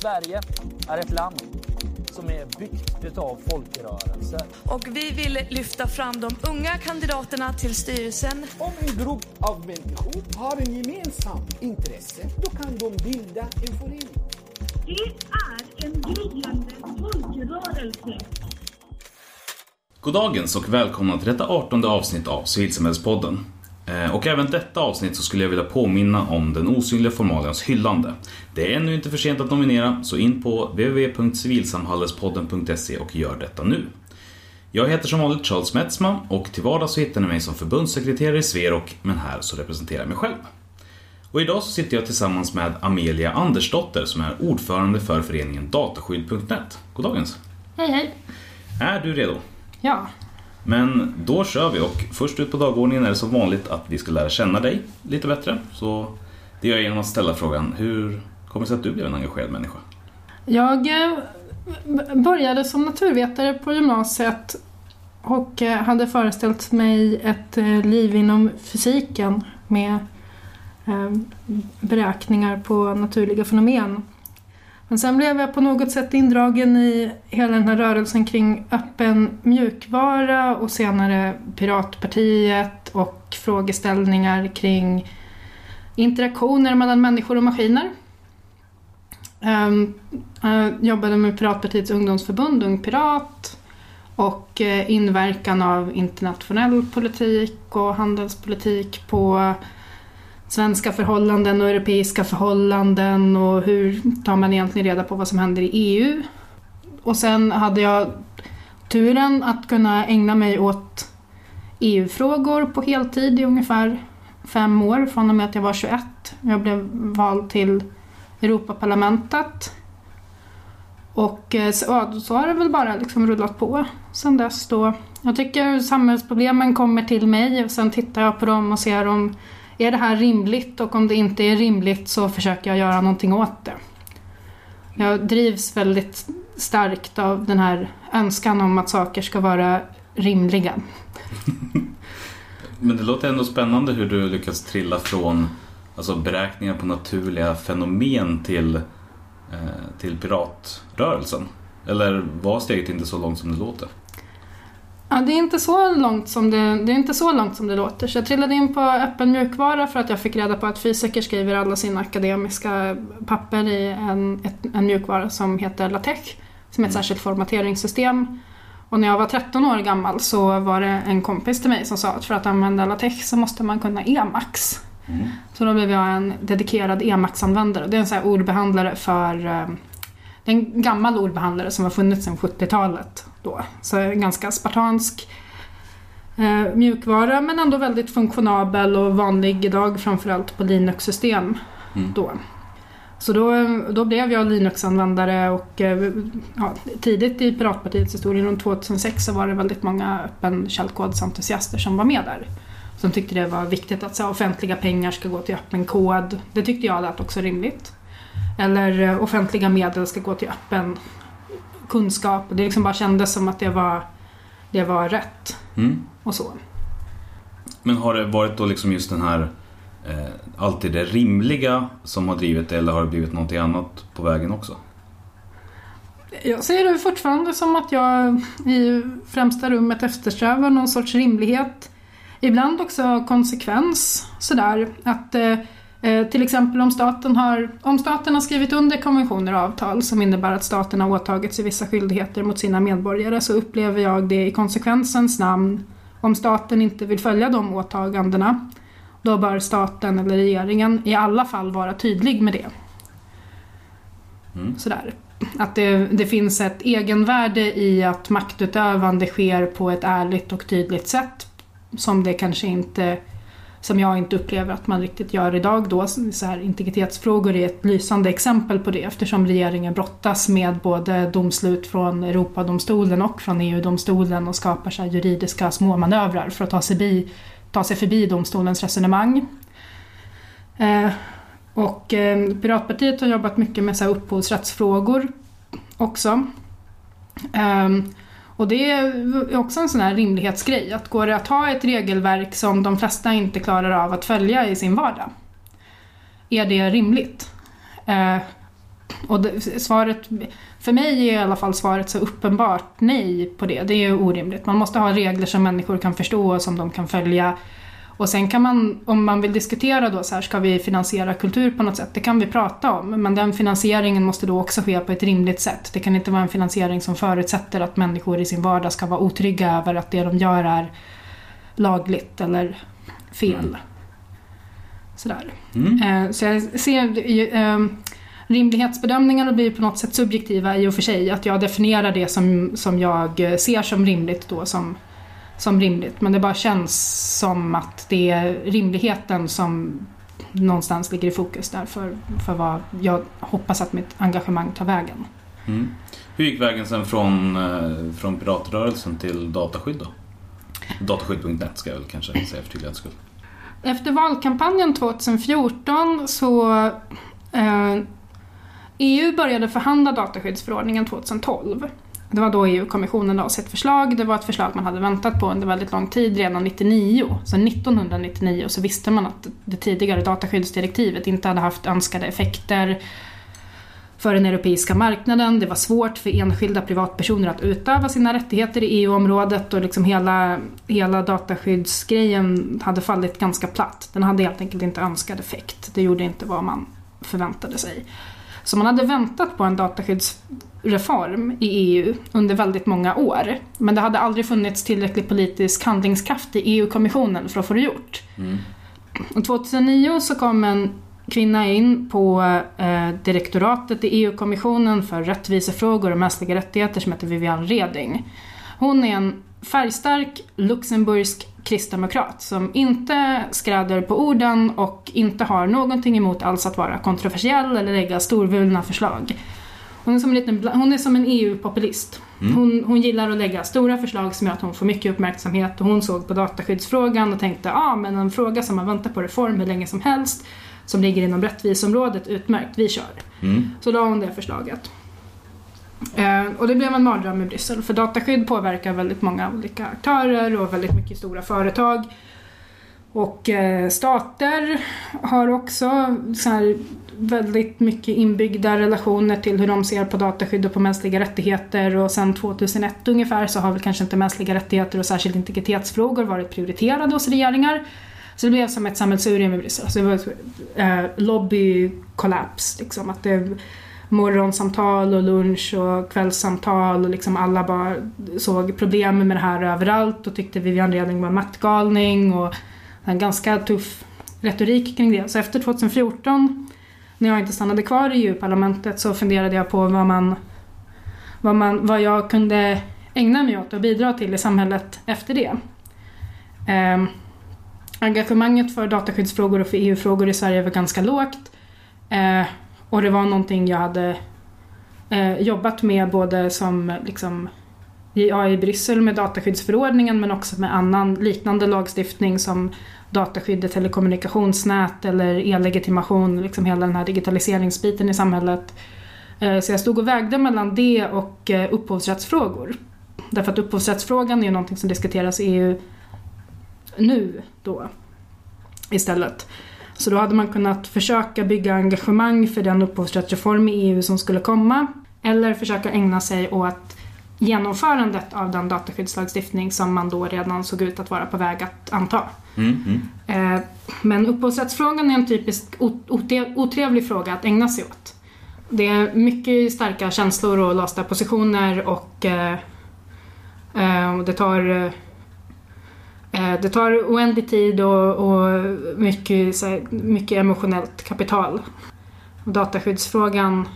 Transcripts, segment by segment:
Sverige är ett land som är byggt av folkrörelser. Och vi vill lyfta fram de unga kandidaterna till styrelsen. Om en grupp av människor har en gemensam intresse, då kan de bilda en förening. Det är en gryende folkrörelse. Goddagens och välkomna till detta 18 avsnitt av Civilsamhällespodden. Eh, Och även detta avsnitt så skulle jag vilja påminna om den osynliga formalians hyllande. Det är ännu inte för sent att nominera, så in på www.civilsamhallespodden.se och gör detta nu. Jag heter som vanligt Charles Metzma och till vardags så hittar ni mig som förbundssekreterare i Sverok, men här så representerar jag mig själv. Och idag så sitter jag tillsammans med Amelia Andersdotter som är ordförande för föreningen Dataskydd.net. Goddagens! Hej hej! Är du redo? Ja, men då kör vi och först ut på dagordningen är det som vanligt att vi ska lära känna dig lite bättre. Så det gör jag genom att ställa frågan, hur kommer det sig att du blev en engagerad människa? jag eh, började som naturvetare på gymnasiet och eh, hade föreställt mig ett eh, liv inom fysiken med beräkningar på naturliga fenomen. Men sen blev jag på något sätt indragen i hela den här rörelsen kring öppen mjukvara och senare Piratpartiet och frågeställningar kring interaktioner mellan människor och maskiner. Jag jobbade med Piratpartiets ungdomsförbund, Ung Pirat och eh, inverkan av internationell politik och handelspolitik på svenska förhållanden och europeiska förhållanden och hur tar man egentligen reda på vad som händer i EU. Och sen hade jag turen att kunna ägna mig åt EU-frågor på heltid i ungefär fem år från och med att jag var 21. Jag blev vald till Europaparlamentet. Och eh, så, så har det väl bara liksom rullat på sen dess då. Jag tycker samhällsproblemen kommer till mig och sen tittar jag på dem och ser om är det här rimligt och om det inte är rimligt så försöker jag göra någonting åt det. Jag drivs väldigt starkt av den här önskan om att saker ska vara rimliga. Men det låter ändå spännande hur du lyckas trilla från alltså, beräkningar på naturliga fenomen till, eh, till piratrörelsen. Eller var steget inte så långt som det låter? Ja, det är inte så långt som det, det är inte så långt som det låter. Så jag trillade in på öppen mjukvara för att jag fick reda på att fysiker skriver alla sina akademiska papper i en, ett, en mjukvara som heter LaTeX, som är ett särskilt formateringssystem. Och när jag var 13 år gammal så var det en kompis till mig som sa att för att använda LaTeX så måste man kunna Emacs. Mm. Så då blev jag en dedikerad Emacs-användare. Det är en sån ordbehandlare för eh, det är en gammal ordbehandlare som har funnits sedan 70-talet. Då. Så en ganska spartansk eh, mjukvara men ändå väldigt funktionabel och vanlig idag framförallt på Linux-system. Mm. Då. Så då, då blev jag Linux-användare och eh, ja, tidigt i Piratpartiets historia, runt 2006, så var det väldigt många öppen källkodsentusiaster som var med där. Som tyckte det var viktigt att så, offentliga pengar ska gå till öppen kod. Det tyckte jag lät också rimligt. Eller eh, offentliga medel ska gå till öppen kunskap. Det liksom bara kändes som att det var, det var rätt. Mm. Och så. Men har det varit då liksom just den här eh, alltid det rimliga som har drivit det eller har det blivit någonting annat på vägen också? Jag ser det fortfarande som att jag i främsta rummet eftersträvar någon sorts rimlighet. Ibland också konsekvens. Sådär att eh, till exempel om staten, har, om staten har skrivit under konventioner och avtal som innebär att staten har åtagit sig vissa skyldigheter mot sina medborgare så upplever jag det i konsekvensens namn. Om staten inte vill följa de åtagandena då bör staten eller regeringen i alla fall vara tydlig med det. Mm. Sådär. Att det, det finns ett egenvärde i att maktutövande sker på ett ärligt och tydligt sätt som det kanske inte som jag inte upplever att man riktigt gör idag då. Så här, integritetsfrågor är ett lysande exempel på det eftersom regeringen brottas med både domslut från Europadomstolen och från EU-domstolen och skapar så här juridiska småmanövrar för att ta sig, bi, ta sig förbi domstolens resonemang. Eh, och eh, Piratpartiet har jobbat mycket med så här, upphovsrättsfrågor också. Eh, och det är också en sån här rimlighetsgrej, att går det att ha ett regelverk som de flesta inte klarar av att följa i sin vardag? Är det rimligt? Eh, Och det, svaret, för mig är i alla fall svaret så uppenbart nej på det. Det är ju orimligt. Man måste ha regler som människor kan förstå och som de kan följa. Och sen kan man, om man vill diskutera då så här, ska vi finansiera kultur på något sätt? Det kan vi prata om, men den finansieringen måste då också ske på ett rimligt sätt. Det kan inte vara en finansiering som förutsätter att människor i sin vardag ska vara otrygga över att det de gör är lagligt eller fel. Sådär. Mm. Eh, Så jag ser ju, eh, rimlighetsbedömningarna blir på något sätt subjektiva i och för sig. Att jag definierar det som, som jag ser som rimligt då som, som rimligt. Men det bara känns som att det är rimligheten som någonstans ligger i fokus där för, för vad jag hoppas att mitt engagemang tar vägen. Mm. Hur gick vägen sen från, eh, från piratrörelsen till dataskydd då? Dataskydd.net ska jag väl kanske säga för tydlighetens skull. Efter valkampanjen 2014 så eh, EU började förhandla dataskyddsförordningen 2012. Det var då EU-kommissionen lade sitt förslag. Det var ett förslag man hade väntat på under väldigt lång tid, redan 99. Så 1999 så visste man att det tidigare dataskyddsdirektivet inte hade haft önskade effekter för den europeiska marknaden. Det var svårt för enskilda privatpersoner att utöva sina rättigheter i EU-området och liksom hela, hela dataskyddsgrejen hade fallit ganska platt. Den hade helt enkelt inte önskad effekt. Det gjorde inte vad man förväntade sig. Så man hade väntat på en dataskyddsreform i EU under väldigt många år. Men det hade aldrig funnits tillräcklig politisk handlingskraft i EU-kommissionen för att få det gjort. Och 2009 så kom en kvinna in på eh, direktoratet i EU-kommissionen för rättvisefrågor och mänskliga rättigheter som heter Viviane Reding. Hon är en färgstark luxemburgsk kristdemokrat som inte skräder på orden och inte har någonting emot alls att vara kontroversiell eller lägga storvulna förslag. Hon är som en, liten, hon är som en EU-populist. Hon, hon gillar att lägga stora förslag som gör att hon får mycket uppmärksamhet och hon såg på dataskyddsfrågan och tänkte ja ah, men en fråga som har väntat på reform hur länge som helst som ligger inom rättviseområdet, utmärkt, vi kör. Mm. Så la hon det förslaget. Eh, och det blev en mardröm i Bryssel för dataskydd påverkar väldigt många olika aktörer och väldigt mycket stora företag. Och eh, stater har också så här, väldigt mycket inbyggda relationer till hur de ser på dataskydd och på mänskliga rättigheter och sen 2001 ungefär så har väl kanske inte mänskliga rättigheter och särskilt integritetsfrågor varit prioriterade hos regeringar. Så det blev som ett sammelsurium i Bryssel. Så det var eh, lobbykollaps. Liksom, att det morgonsamtal och lunch och kvällssamtal och liksom alla bara såg problem med det här överallt och tyckte Vivian Reding var maktgalning och en ganska tuff retorik kring det. Så efter 2014 när jag inte stannade kvar i EU-parlamentet så funderade jag på vad man, vad man vad jag kunde ägna mig åt och bidra till i samhället efter det. Eh, engagemanget för dataskyddsfrågor och för EU-frågor i Sverige var ganska lågt. Eh, och det var någonting jag hade eh, jobbat med både som liksom, ja, i Bryssel med dataskyddsförordningen men också med annan liknande lagstiftning som dataskyddet telekommunikationsnät eller e-legitimation, liksom hela den här digitaliseringsbiten i samhället. Eh, så jag stod och vägde mellan det och eh, upphovsrättsfrågor. Därför att upphovsrättsfrågan är ju någonting som diskuteras i EU nu då istället. Så då hade man kunnat försöka bygga engagemang för den upphovsrättsreform i EU som skulle komma eller försöka ägna sig åt genomförandet av den dataskyddslagstiftning som man då redan såg ut att vara på väg att anta. Mm, mm. Eh, Men upphovsrättsfrågan är en typisk otrevlig fråga att ägna sig åt. Det är mycket starka känslor och låsta positioner och eh, eh, det tar Eh, det tar oändlig tid och, och mycket, så här, mycket emotionellt kapital. Och dataskyddsfrågan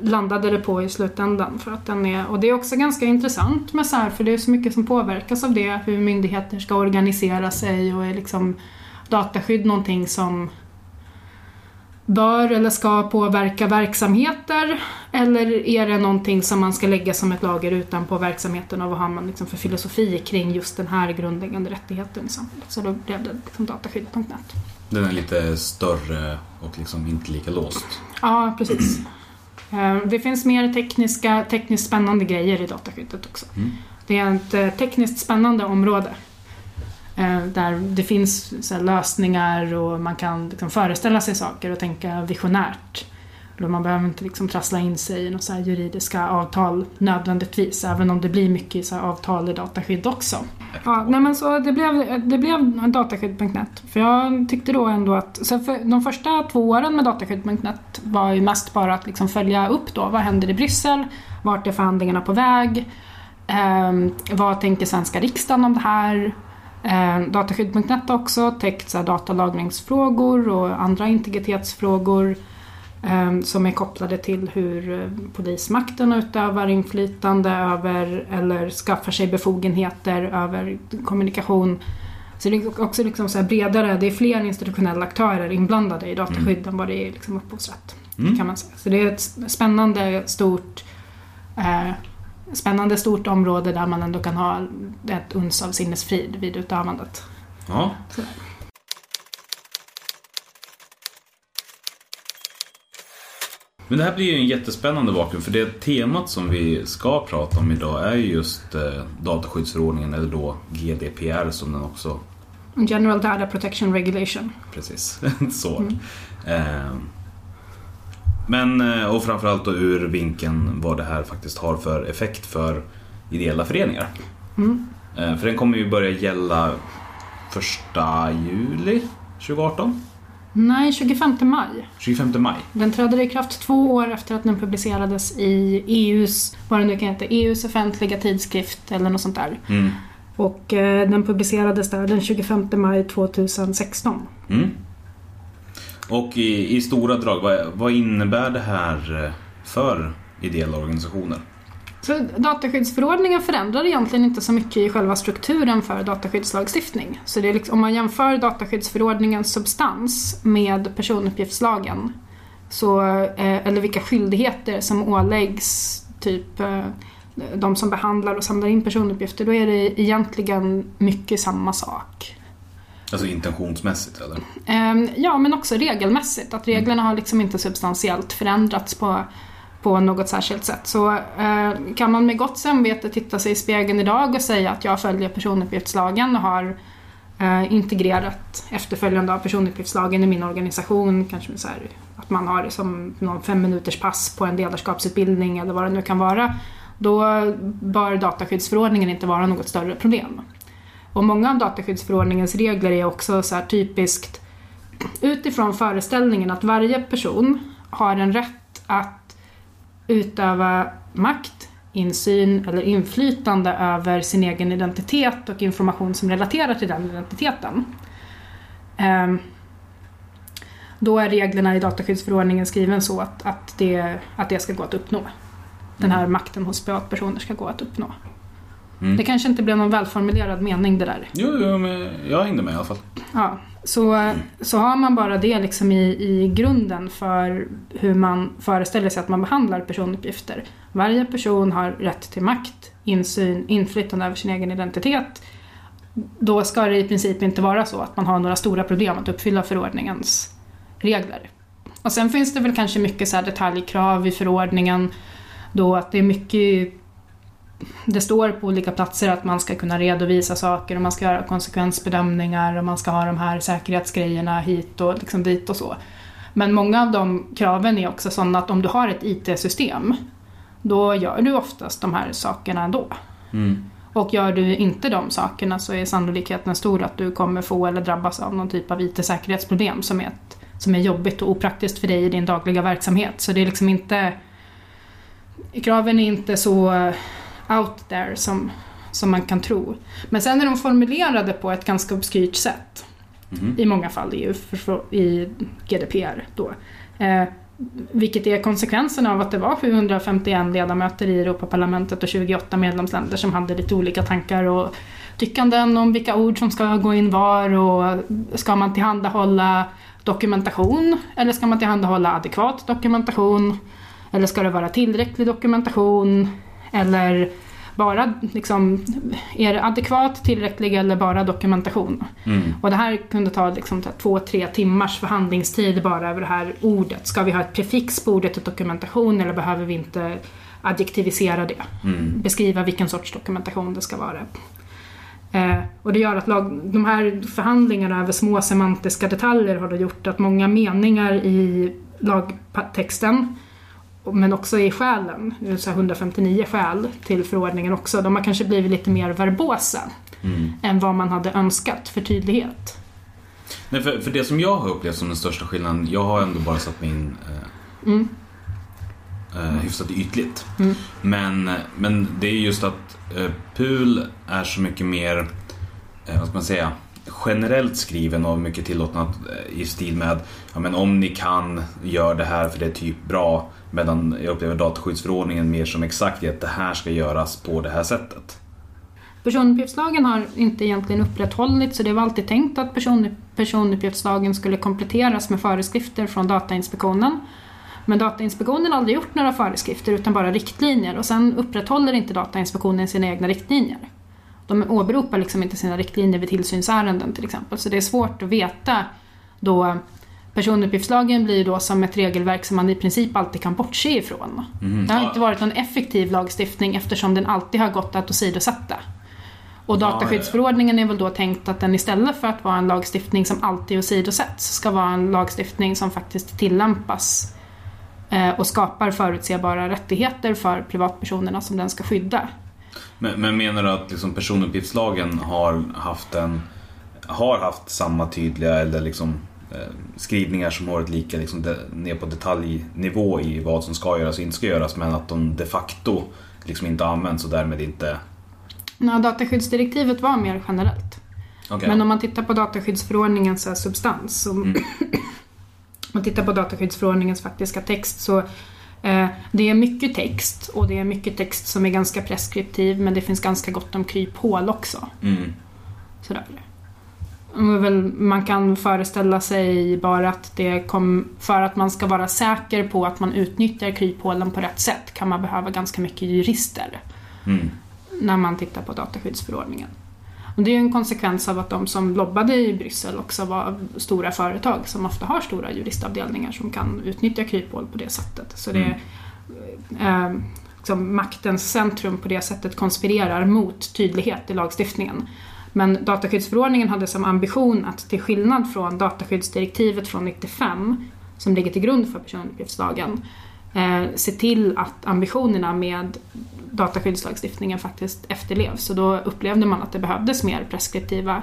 landade det på i slutändan. För att den är, och det är också ganska intressant med så här, för det är så mycket som påverkas av det, hur myndigheter ska organisera sig och är liksom dataskydd någonting som bör eller ska påverka verksamheter eller är det någonting som man ska lägga som ett lager utanpå verksamheten och vad har man liksom för filosofi kring just den här grundläggande rättigheten i samhället. Så då blev det liksom dataskydd.net. Den är lite större och liksom inte lika låst. Ja, precis. Eh, Det finns mer tekniska, tekniskt spännande grejer i dataskyddet också. Mm. Det är ett eh, tekniskt spännande område. Eh, där det finns så här lösningar och man kan liksom föreställa sig saker och tänka visionärt. Man behöver inte liksom trassla in sig i några juridiska avtal nödvändigtvis, även om det blir mycket så här avtal i dataskydd också. Ja, nej men så det blev, det blev dataskydd.net. För jag tyckte då ändå att, så för de första två åren med dataskydd.net var ju mest bara att liksom följa upp då, vad händer i Bryssel? Vart är förhandlingarna på väg? Eh, vad tänker svenska riksdagen om det här? Ehm, Dataskydd.net har också täckt så datalagringsfrågor och andra integritetsfrågor ehm, som är kopplade till hur eh, polismakten utövar inflytande över eller skaffar sig befogenheter över kommunikation. Så det är också liksom så bredare, det är fler institutionella aktörer inblandade i dataskydd än vad det är liksom upphovsrätt. Kan man säga. Så det är ett spännande, stort eh, spännande stort område där man ändå kan ha ett uns av sinnesfrid vid utövandet. Ja. Men det här blir ju en jättespännande bakgrund för det temat som vi ska prata om idag är ju just eh, dataskyddsförordningen eller då GDPR som den också General Data Protection Regulation. precis så. Eh, men eh, och framförallt då ur vinkeln vad det här faktiskt har för effekt för ideella föreningar. Eh, för den kommer ju börja gälla första juli 2018. Nej, 25 maj. 25 maj. Den träder i kraft två år efter att den publicerades i EUs, vad det nu kan heta, EUs offentliga tidskrift eller något sånt där. Mm. Och eh, den publicerades där den 25 maj 2016. Mm. Och i, i stora drag, vad, vad innebär det här eh, för ideella organisationer? Så dataskyddsförordningen förändrar egentligen inte så mycket i själva strukturen för dataskyddslagstiftning. Så det är liksom, om man jämför dataskyddsförordningens substans med personuppgiftslagen, så, eh, eller vilka skyldigheter som åläggs typ eh, de som behandlar och samlar in personuppgifter, då är det egentligen mycket samma sak. Alltså intentionsmässigt eller? Ehm, ja, men också regelmässigt. Att reglerna har liksom inte substantiellt förändrats på, på något särskilt sätt. Så eh, kan man med gott samvete titta sig i spegeln idag och säga att jag följer personuppgiftslagen och har eh, integrerat efterföljande av personuppgiftslagen i min organisation. Kanske så här, att man har det som någon fem minuters pass på en ledarskapsutbildning eller vad det nu kan vara. Då bör dataskyddsförordningen inte vara något större problem. Och många av dataskyddsförordningens regler är också så typiskt utifrån föreställningen att varje person har en rätt att utöva makt, insyn eller inflytande över sin egen identitet och information som relaterar till den identiteten. Ehm, Då är reglerna i dataskyddsförordningen skriven så att, att, det, att det ska gå att uppnå. Den här makten hos privatpersoner ska gå att uppnå. Mm. Det kanske inte blev någon välformulerad mening det där. Jo, jo men jag hängde med i alla fall. Ja, så, så har man bara det liksom i, i grunden för hur man föreställer sig att man behandlar personuppgifter. Varje person har rätt till makt, insyn, inflytande över sin egen identitet. Då ska det i princip inte vara så att man har några stora problem att uppfylla förordningens regler. Och sen finns det väl kanske mycket så här detaljkrav i förordningen då att det är mycket det står på olika platser att man ska kunna redovisa saker och man ska göra konsekvensbedömningar och man ska ha de här säkerhetsgrejerna hit och liksom dit och så. Men många av de kraven är också sådana att om du har ett IT-system då gör du oftast de här sakerna ändå. Mm. Och gör du inte de sakerna så är sannolikheten stor att du kommer få eller drabbas av någon typ av IT-säkerhetsproblem som är, ett, som är jobbigt och opraktiskt för dig i din dagliga verksamhet. Så det är liksom inte... Kraven är inte så out there som, som man kan tro. Men sen är de formulerade på ett ganska obskyrt sätt. Mhm. I många fall i, i GDPR då. Eh, vilket är konsekvensen av att det var 751 ledamöter i Europaparlamentet och 28 medlemsländer som hade lite olika tankar och tyckanden om vilka ord som ska gå in var och ska man tillhandahålla dokumentation eller ska man tillhandahålla adekvat dokumentation? Eller ska det vara tillräcklig dokumentation? Eller bara liksom, är det adekvat, tillräcklig eller bara dokumentation? Mm. Och det här kunde ta liksom två, tre timmars förhandlingstid bara över det här ordet. Ska vi ha ett prefix på ordet dokumentation eller behöver vi inte adjektivisera det? Mm. Beskriva vilken sorts dokumentation det ska vara. Eh, och det gör att lag, de här förhandlingarna över små semantiska detaljer har då gjort att många meningar i lagtexten. Men också i skälen, så här 159 skäl till förordningen också. De har kanske blivit lite mer verbosa Mm. än vad man hade önskat för tydlighet. Nej, för, för det som jag har upplevt som den största skillnaden, jag har ändå bara satt mig in eh, Mm. eh, hyfsat ytligt. Mm. Men, men det är just att eh, PUL är så mycket mer, eh, vad ska man säga, generellt skriven och mycket tillåtna eh, i stil med ja, men om ni kan, gör det här för det är typ bra. Medan jag upplever dataskyddsförordningen mer som exakt i att det här ska göras på det här sättet. Personuppgiftslagen har inte egentligen upprätthållits så det var alltid tänkt att person, personuppgiftslagen skulle kompletteras med föreskrifter från Datainspektionen. Men Datainspektionen har aldrig gjort några föreskrifter utan bara riktlinjer och sen upprätthåller inte Datainspektionen sina egna riktlinjer. De åberopar liksom inte sina riktlinjer vid tillsynsärenden till exempel så det är svårt att veta då Personuppgiftslagen blir då som ett regelverk som man i princip alltid kan bortse ifrån. Mhm. Det har inte varit någon effektiv lagstiftning eftersom den alltid har gått att åsidosätta. Och dataskyddsförordningen är väl då tänkt att den istället för att vara en lagstiftning som alltid åsidosätts ska vara en lagstiftning som faktiskt tillämpas eh, och skapar förutsebara rättigheter för privatpersonerna som den ska skydda. Men, men menar du att liksom personuppgiftslagen har haft en har haft samma tydliga eller liksom eh, skrivningar som har varit lika liksom de, ner på detaljnivå i vad som ska göras och inte ska göras men att de de facto liksom inte används och därmed inte... Nej, dataskyddsdirektivet var mer generellt. Okej. Men om man tittar på dataskyddsförordningens här, substans, om man tittar på dataskyddsförordningens faktiska text så eh, det är mycket text och det är mycket text som är ganska preskriptiv men det finns ganska gott om kryphål också. Mm. Sådär. Man kan föreställa sig bara att det kom, för att man ska vara säker på att man utnyttjar kryphålen på rätt sätt kan man behöva ganska mycket jurister Mm. när man tittar på dataskyddsförordningen. Och det är ju en konsekvens av att de som lobbade i Bryssel också var stora företag som ofta har stora juristavdelningar som kan utnyttja kryphål på det sättet. Så det eh, liksom maktens centrum på det sättet konspirerar mot tydlighet i lagstiftningen. Men dataskyddsförordningen hade som ambition att till skillnad från dataskyddsdirektivet från 95 som ligger till grund för personuppgiftslagen eh, se till att ambitionerna med dataskyddslagstiftningen faktiskt efterlevs. Och då upplevde man att det behövdes mer preskriptiva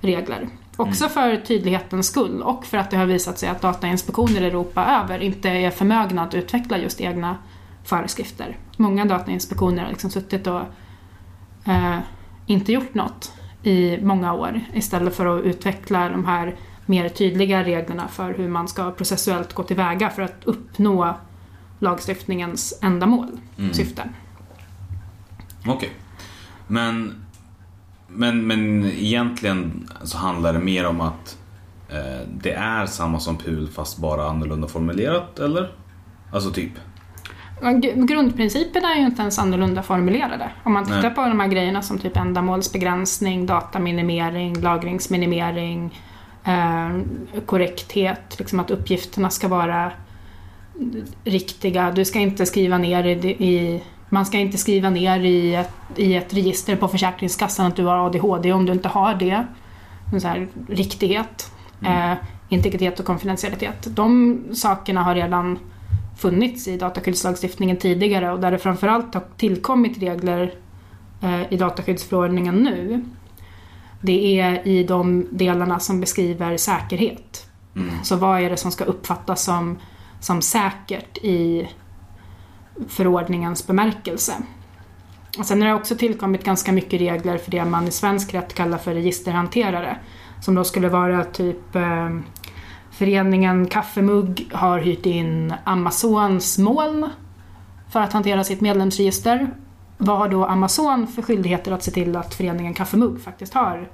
regler. Också för tydlighetens skull och för att det har visat sig att datainspektioner i Europa över inte är förmögna att utveckla just egna föreskrifter. Många datainspektioner har liksom suttit och eh, inte gjort något i många år istället för att utveckla de här mer tydliga reglerna för hur man ska processuellt gå tillväga för att uppnå lagstiftningens ändamål, Mm. syften. Okej. Men, men, men egentligen så handlar det mer om att eh, det är samma som PUL fast bara annorlunda formulerat, eller? Alltså typ. Grundprinciperna är ju inte ens annorlunda formulerade. Om man tittar Nej. på de här grejerna som typ ändamålsbegränsning, dataminimering, lagringsminimering, eh, korrekthet, liksom att uppgifterna ska vara riktiga. Du ska inte skriva ner i, i man ska inte skriva ner i ett, i ett register på Försäkringskassan att du har ADHD om du inte har det. Sån här riktighet, eh, integritet och konfidentialitet. De sakerna har redan funnits i dataskyddslagstiftningen tidigare och där det framförallt har tillkommit regler eh, i dataskyddsförordningen nu. Det är i de delarna som beskriver säkerhet. Mm. Så vad är det som ska uppfattas som, som säkert i förordningens bemärkelse? Och sen har det också tillkommit ganska mycket regler för det man i svensk rätt kallar för registerhanterare. Som då skulle vara typ eh, Föreningen Kaffemugg har hyrt in Amazons moln för att hantera sitt medlemsregister. Vad har då Amazon för skyldigheter att se till att föreningen Kaffemugg faktiskt har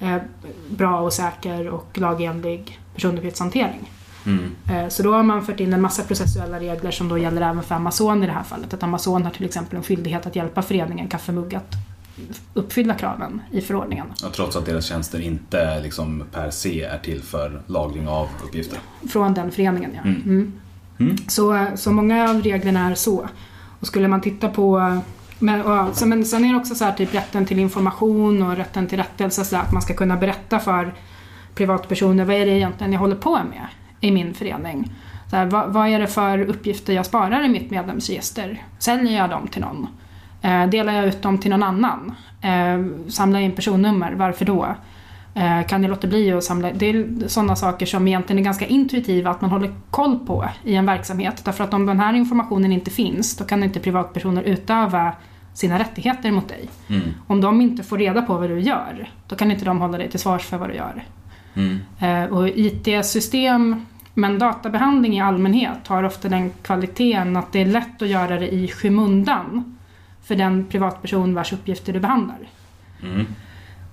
eh, bra och säker och lagenlig personuppgiftshantering? Mm. Eh, Så då har man fört in en massa processuella regler som då gäller även för Amazon i det här fallet. Att Amazon har till exempel en skyldighet att hjälpa föreningen Kaffemugg att uppfylla kraven i förordningen. Ja, trots att deras tjänster inte liksom per se är till för lagring av uppgifter. Från den föreningen ja. Mm. Mm. Mm. Så, så många av reglerna är så. Och skulle man titta på men, och, så, men sen är det också så här, typ rätten till information och rätten till rättelse. Så att man ska kunna berätta för privatpersoner vad är det egentligen jag håller på med i min förening. Så här, vad, vad är det för uppgifter jag sparar i mitt medlemsregister? Säljer jag dem till någon? Eh, delar jag ut dem till någon annan? Eh, samlar jag in personnummer? Varför då? Eh, kan jag låta bli att samla? Det är sådana saker som egentligen är ganska intuitiva att man håller koll på i en verksamhet. Därför att om den här informationen inte finns, då kan inte privatpersoner utöva sina rättigheter mot dig. Mm. Om de inte får reda på vad du gör, då kan inte de hålla dig till svars för vad du gör. Mm. Eh, och IT-system, men databehandling i allmänhet har ofta den kvaliteten att det är lätt att göra det i skymundan för den privatperson vars uppgifter du behandlar. Mm.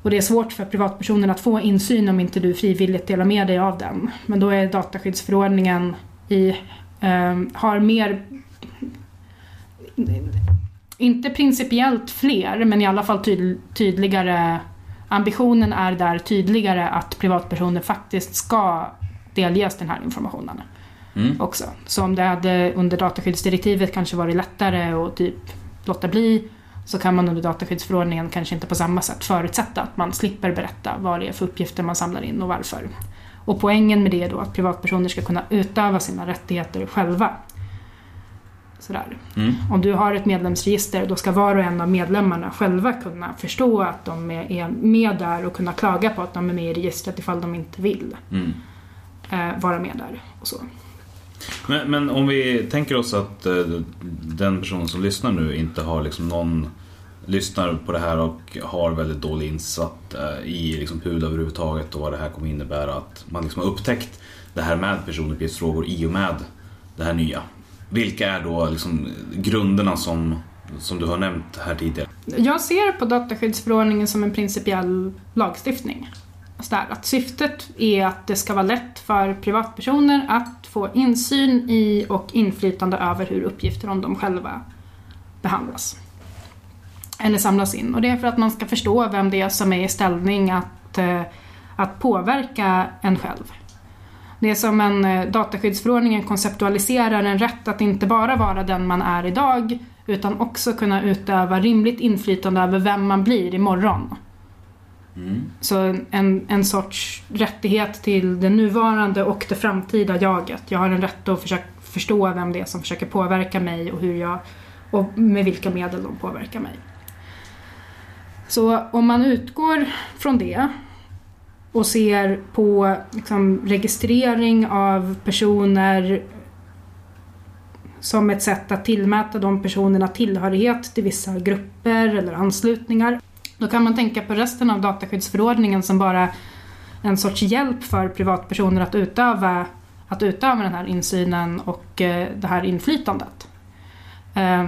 Och det är svårt för privatpersoner att få insyn om inte du frivilligt delar med dig av den. Men då är dataskyddsförordningen i, eh, har mer inte principiellt fler, men i alla fall tyd, tydligare ambitionen är där tydligare att privatpersoner faktiskt ska delges den här informationen Mm. också. Så om det hade under dataskyddsdirektivet kanske varit lättare att typ låta bli så kan man under dataskyddsförordningen kanske inte på samma sätt förutsätta att man slipper berätta vad det är för uppgifter man samlar in och varför. Och poängen med det är då att privatpersoner ska kunna utöva sina rättigheter själva. Sådär. Mm. Om du har ett medlemsregister då ska var och en av medlemmarna själva kunna förstå att de är med där och kunna klaga på att de är med i registret ifall de inte vill Mm. Eh, vara med där. Och så. Men, men om vi tänker oss att eh, den personen som lyssnar nu inte har liksom någon lyssnar på det här och har väldigt dålig insatt eh, i liksom PUD överhuvudtaget och vad det här kommer innebära. Att man liksom har upptäckt det här med personuppgiftsfrågor i och med det här nya. Vilka är då liksom grunderna som, som du har nämnt här tidigare? Jag ser på dataskyddsförordningen som en principiell lagstiftning. Så där, att syftet är att det ska vara lätt för privatpersoner att få insyn i och inflytande över hur uppgifter om dem själva behandlas. Eller samlas in. Och det är för att man ska förstå vem det är som är i ställning att, eh, att påverka en själv. Det är som en eh, dataskyddsförordningen konceptualiserar en rätt att inte bara vara den man är idag utan också kunna utöva rimligt inflytande över vem man blir imorgon. Mm. Så en, en sorts rättighet till det nuvarande och det framtida jaget. Jag har en rätt att försöka förstå vem det är som försöker påverka mig och hur jag och med vilka medel de påverkar mig. Så om man utgår från det och ser på liksom, registrering av personer som ett sätt att tillmäta de personerna tillhörighet till vissa grupper eller anslutningar. Då kan man tänka på resten av dataskyddsförordningen som bara en sorts hjälp för privatpersoner att utöva, att utöva den här insynen och eh, det här inflytandet. Eh,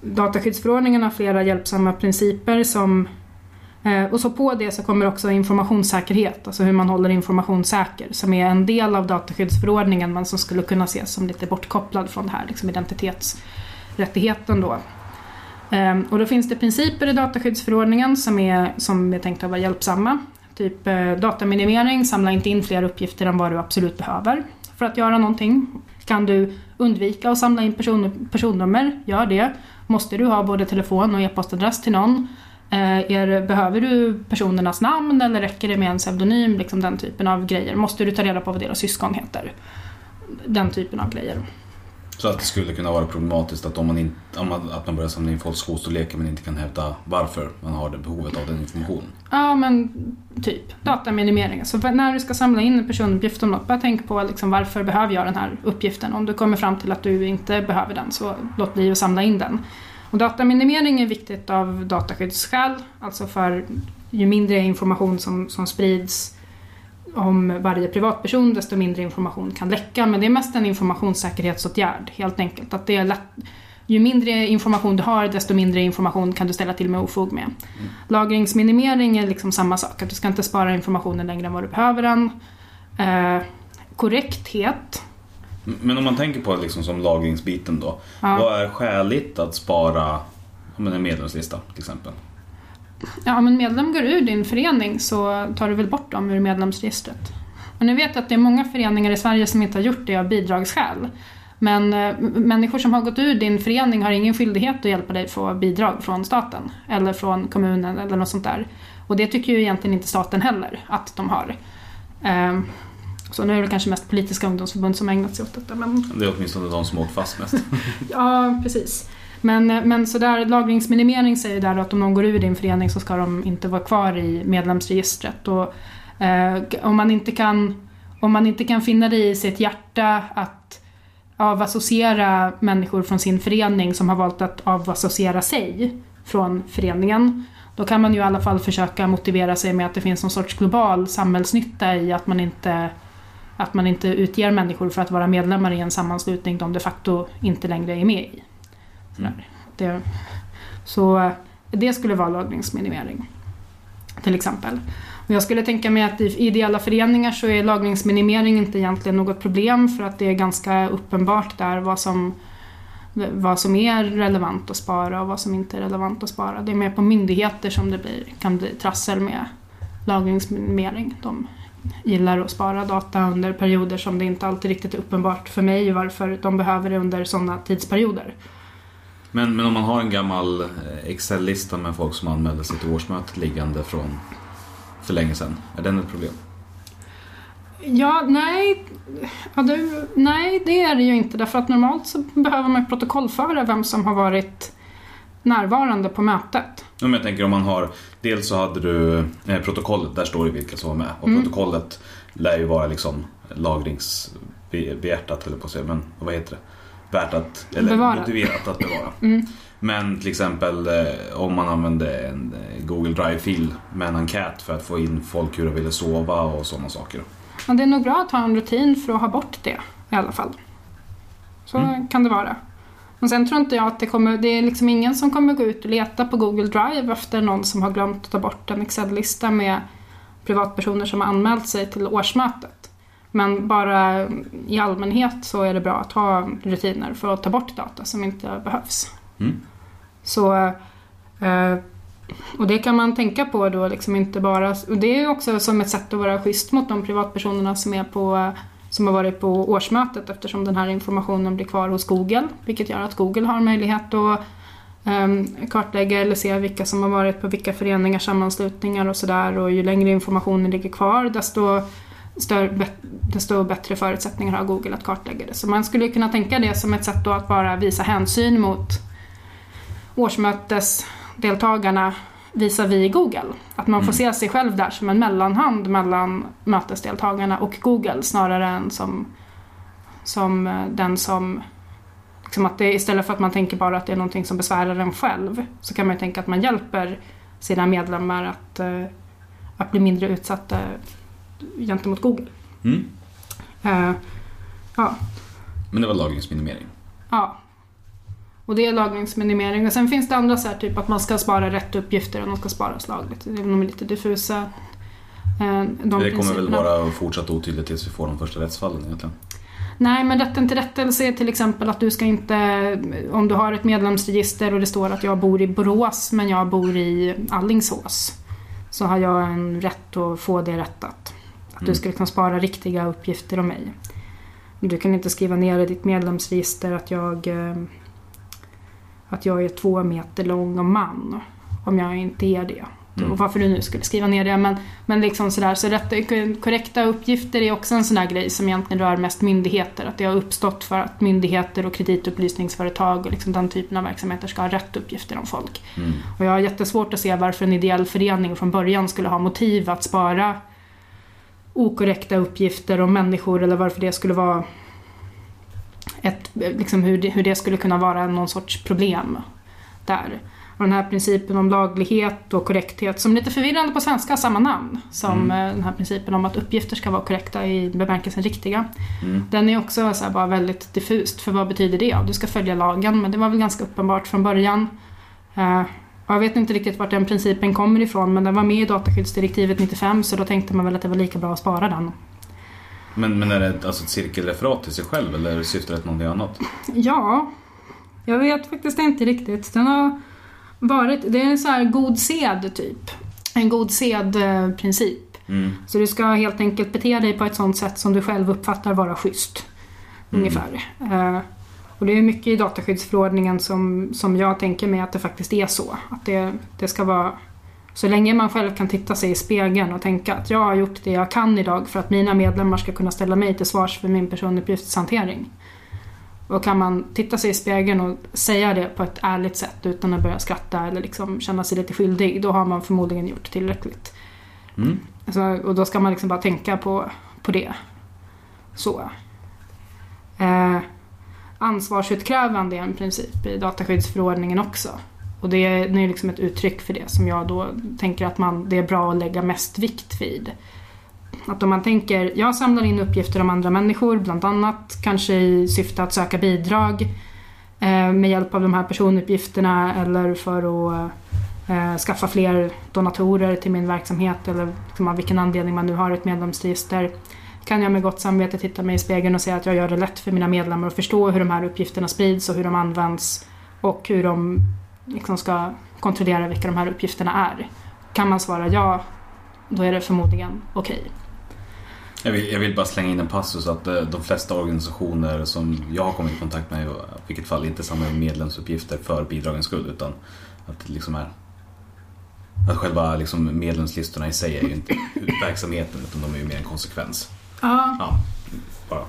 dataskyddsförordningen har flera hjälpsamma principer som eh, och så på det så kommer också informationssäkerhet, alltså hur man håller information säker, som är en del av dataskyddsförordningen men som skulle kunna ses som lite bortkopplad från det här liksom identitetsrättigheten då. Ehm, Och då finns det principer i dataskyddsförordningen som är, som är tänkta att vara hjälpsamma. Typ eh, dataminimering, samla inte in fler uppgifter än vad du absolut behöver för att göra någonting. Kan du undvika att samla in person, personnummer, gör det. Måste du ha både telefon och e-postadress till någon? Eh, är, behöver du personernas namn eller räcker det med en pseudonym? Liksom den typen av grejer. Måste du ta reda på vad deras syskon heter? Den typen av grejer. Så att det skulle kunna vara problematiskt att, om man, in, att man börjar samla in folks skostorlekar men inte kan hävda varför man har det behovet av den informationen. Ja, men typ. Dataminimering. Så när du ska samla in en personuppgift om något, bara tänk på liksom, varför behöver jag den här uppgiften? Om du kommer fram till att du inte behöver den, så låt bli att samla in den. Och dataminimering är viktigt av dataskyddsskäl, alltså för ju mindre information som, som sprids om varje privatperson, desto mindre information kan läcka. Men det är mest en informationssäkerhetsåtgärd, helt enkelt. Att det är lätt, ju mindre information du har, desto mindre information kan du ställa till med ofog med. Lagringsminimering är liksom samma sak, att du ska inte spara informationen längre än vad du behöver den. Eh, korrekthet, Men om man tänker på liksom som lagringsbiten då. Ja. Vad är skäligt att spara men en medlemslista till exempel? Ja, om en medlem går ur din förening så tar du väl bort dem ur medlemsregistret. Och nu vet jag att det är många föreningar i Sverige som inte har gjort det av bidragsskäl. Men eh, människor som har gått ur din förening har ingen skyldighet att hjälpa dig få bidrag från staten eller från kommunen eller något sånt där. Och det tycker ju egentligen inte staten heller att de har. Ehm, Så nu är det kanske mest politiska ungdomsförbund som har ägnat sig åt detta. Men, Det är åtminstone de som åkt fast mest. ja, precis. Men, eh, men sådär, lagringsminimering säger där att om någon går ur din förening så ska de inte vara kvar i medlemsregistret. Och, eh, om, man inte kan, om man inte kan finna det i sitt hjärta att avassociera människor från sin förening som har valt att avassociera sig från föreningen. Då kan man ju i alla fall försöka motivera sig med att det finns någon sorts global samhällsnytta i att man inte, att man inte utger människor för att vara medlemmar i en sammanslutning de de facto inte längre är med i. Mm. Det, så eh, det skulle vara lagringsminimering. Till exempel. Och jag skulle tänka mig att i ideella föreningar så är lagringsminimering inte egentligen något problem för att det är ganska uppenbart där vad som, vad som är relevant att spara och vad som inte är relevant att spara. Det är mer på myndigheter som det blir, kan bli trassel med lagringsminimering. De gillar att spara data under perioder som det inte alltid riktigt är uppenbart för mig varför de behöver det under sådana tidsperioder. Men, men om man har en gammal eh, Excel-lista med folk som anmälde sig till årsmötet liggande från för länge sedan, är den ett problem? Ja, nej. Ja, det, nej, det är det ju inte. Därför att normalt så behöver man protokollföra vem som har varit närvarande på mötet. Ja, men jag tänker om man har, dels så hade du eh, protokollet, där står det vilka som var med. Och Mm. protokollet lär ju vara liksom lagringsbehjärtat, eller på att säga, men vad heter det? Värt att, eller Bevarat. motiverat att bevara. Mm. Men till exempel eh, om man använde en eh, Google Drive-fil med en enkät för att få in folk hur de ville sova och sådana saker. Ja, det är nog bra att ha en rutin för att ha bort det i alla fall. Så Mm. kan det vara. Men sen tror inte jag att det kommer, det är liksom ingen som kommer gå ut och leta på Google Drive efter någon som har glömt att ta bort en Excel-lista med privatpersoner som har anmält sig till årsmötet. Men bara i allmänhet så är det bra att ha rutiner för att ta bort data som inte behövs. Mm. Så, eh, och det kan man tänka på då, liksom inte bara... Och det är också som ett sätt att vara schysst mot de privatpersonerna som, är på, som har varit på årsmötet eftersom den här informationen blir kvar hos Google, vilket gör att Google har möjlighet att ehm, kartlägga eller se vilka som har varit på vilka föreningar, sammanslutningar och sådär. Och ju längre informationen ligger kvar, desto, större, desto bättre förutsättningar har Google att kartlägga det. Så man skulle kunna tänka det som ett sätt att bara visa hänsyn mot årsmötesdeltagarna visavi Google. Att man får se sig själv där som en mellanhand mellan mötesdeltagarna och Google snarare än som, som eh, den som liksom att det, istället för att man tänker bara att det är någonting som besvärar en själv så kan man tänka att man hjälper sina medlemmar att, eh, att bli mindre utsatta gentemot Google. Mm. Eh, ja, Men det var lagringsminimering. Ja. Och det är lagringsminimering. Och sen finns det andra så här, typ att man ska spara rätt uppgifter och de ska sparas lagligt. Det är lite diffusa. eh, De det kommer väl vara fortsatt otydligt tills vi får de första rättsfallen egentligen. Nej, men rätten till rättelse är till exempel att du ska inte, om du har ett medlemsregister och det står att jag bor i Borås men jag bor i Allingsås. Så har jag en rätt att få det rättat. Att du Mm. ska kunna spara riktiga uppgifter om mig. Du kan inte skriva ner i ditt medlemsregister att jag, eh, att jag är två meter lång och man. Om jag inte är det. Mm. Och varför du nu skulle skriva ner det. Men, men liksom sådär, så rätt, korrekta uppgifter är också en sån där grej som egentligen rör mest myndigheter. Att det har uppstått för att myndigheter och kreditupplysningsföretag och liksom den typen av verksamheter ska ha rätt uppgifter om folk. Mm. Och jag har jättesvårt att se varför en ideell förening från början skulle ha motiv att spara okorrekta uppgifter om människor eller varför det skulle vara ett, liksom hur, det, hur det skulle kunna vara någon sorts problem där. Och den här principen om laglighet och korrekthet som är lite förvirrande på svenska, samma namn som Mm. eh, den här principen om att uppgifter ska vara korrekta i bemärkelsen riktiga. Mm. Den är också så bara väldigt diffust, för vad betyder det? Du ska följa lagen, men det var väl ganska uppenbart från början. Eh, och jag vet inte riktigt vart den principen kommer ifrån, men den var med i dataskyddsdirektivet 95, så då tänkte man väl att det var lika bra att spara den. Men, men är det ett- alltså ett cirkelreferat till sig själv eller syftar det till någonting annat? Ja, jag vet faktiskt inte riktigt. Den har varit, det är en så här god sed typ. En god sed-princip. Mm. Så du ska helt enkelt bete dig på ett sånt sätt som du själv uppfattar vara schysst. Mm. Ungefär. Och det är mycket i dataskyddsförordningen som, som jag tänker mig att det faktiskt är så. Att det, det ska vara Så länge man själv kan titta sig i spegeln och tänka att jag har gjort det jag kan idag för att mina medlemmar ska kunna ställa mig till svars för min personuppgiftshantering. Och kan man titta sig i spegeln och säga det på ett ärligt sätt utan att börja skratta eller liksom känna sig lite skyldig, då har man förmodligen gjort tillräckligt. Mm. Alltså, och då ska man liksom bara tänka på, på det. Så. Eh, ansvarsutkrävande är en princip i dataskyddsförordningen också. Och det är, det är liksom ett uttryck för det som jag då tänker att man, det är bra att lägga mest vikt vid. Att om man tänker, jag samlar in uppgifter om andra människor, bland annat kanske i syfte att söka bidrag eh, med hjälp av de här personuppgifterna eller för att eh, skaffa fler donatorer till min verksamhet eller liksom av vilken anledning man nu har ett medlemsregister. Kan jag med gott samvete titta mig i spegeln och säga att jag gör det lätt för mina medlemmar att förstå hur de här uppgifterna sprids och hur de används och hur de liksom ska kontrollera vilka de här uppgifterna är. Kan man svara ja, då är det förmodligen okej. Jag vill, jag vill bara slänga in en passus att eh, de flesta organisationer som jag har kommit i kontakt med i vilket fall inte samlar medlemsuppgifter för bidragens skull utan att det liksom är att själva liksom medlemslistorna i sig är ju inte verksamheten utan de är ju mer en konsekvens. Ja, Ja, bara.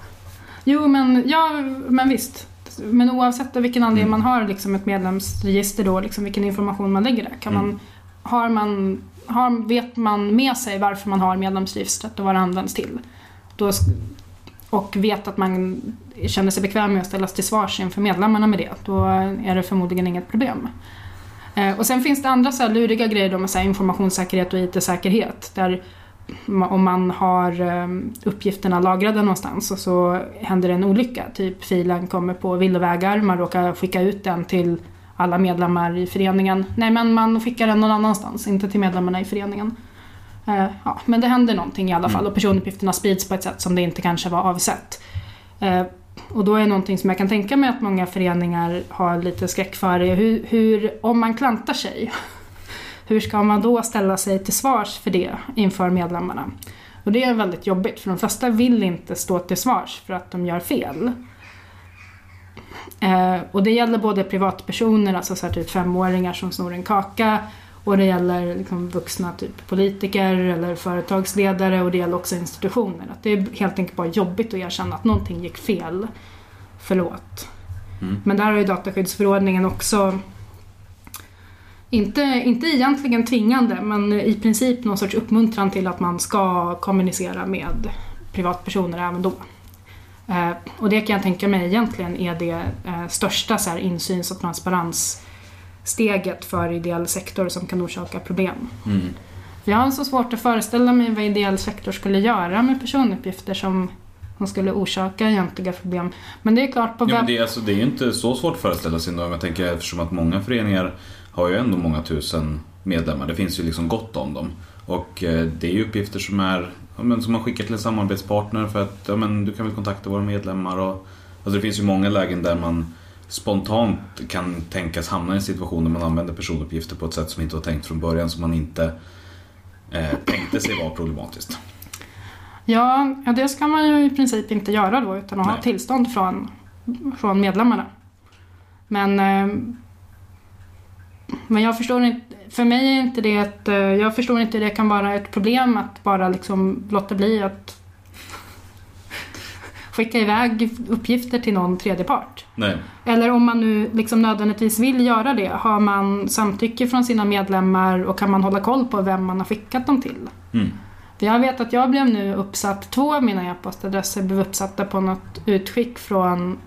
jo men, ja, men visst. Men oavsett av vilken anledning man har liksom ett medlemsregister då, liksom vilken information man lägger där. Kan Mm. man, har man, har, vet man med sig varför man har medlemsregistret och vad det används till. Då, och vet att man känner sig bekväm med att ställas till svars inför medlemmarna med det. Då är det förmodligen inget problem. Eh, och sen finns det andra så här luriga grejer då med så här informationssäkerhet och IT-säkerhet. Där om man har eh, uppgifterna lagrade någonstans och så händer en olycka. Typ filen kommer på villovägar, man råkar skicka ut den till alla medlemmar i föreningen. Nej men man skickar den någon annanstans, inte till medlemmarna i föreningen. Eh, ja, men det händer någonting i alla fall och personuppgifterna sprids på ett sätt som det inte kanske var avsett. Eh, och då är någonting som jag kan tänka mig att många föreningar har lite skräck för hur, hur om man klantar sig, hur ska man då ställa sig till svars för det inför medlemmarna? Och det är väldigt jobbigt för de flesta vill inte stå till svars för att de gör fel. Eh, och det gäller både privatpersoner, alltså så här typ femåringar som snor en kaka och det gäller liksom vuxna typ politiker eller företagsledare och det gäller också institutioner. Att det är helt enkelt bara jobbigt att erkänna att någonting gick fel. Förlåt. Mm. Men där har ju dataskyddsförordningen också inte, inte egentligen tvingande men i princip någon sorts uppmuntran till att man ska kommunicera med privatpersoner även då. Eh, och det kan jag tänka mig egentligen är det eh, största så här, insyns och transparenssteget för ideell sektor som kan orsaka problem. Mm. Jag har så svårt att föreställa mig vad ideell sektor skulle göra med personuppgifter som, som skulle orsaka egentliga problem. Men det är klart på Ja, webb... det, är, alltså, det är inte så svårt att föreställa sig ändå. Jag tänker eftersom att många föreningar har ju ändå många tusen medlemmar. Det finns ju liksom gott om dem. Och eh, det är ju uppgifter som är ja, men, som man skickar till en samarbetspartner för att ja, men, du kan väl kontakta våra medlemmar. Och, alltså, det finns ju många lägen där man spontant kan tänkas hamna i en situation där man använder personuppgifter på ett sätt som inte var tänkt från början som man inte eh, tänkte sig vara problematiskt. Ja, det ska man ju i princip inte göra då utan att ha Nej. tillstånd från, från medlemmarna. Men, eh, men jag förstår inte, för mig är inte det ett, eh, jag förstår inte hur det kan vara ett problem att bara liksom låta bli att skicka iväg uppgifter till någon tredje part. Nej. Eller om man nu liksom nödvändigtvis vill göra det, har man samtycke från sina medlemmar och kan man hålla koll på vem man har skickat dem till? Mm. För jag vet att jag blev nu uppsatt, två av mina e-postadresser blev uppsatta på något utskick från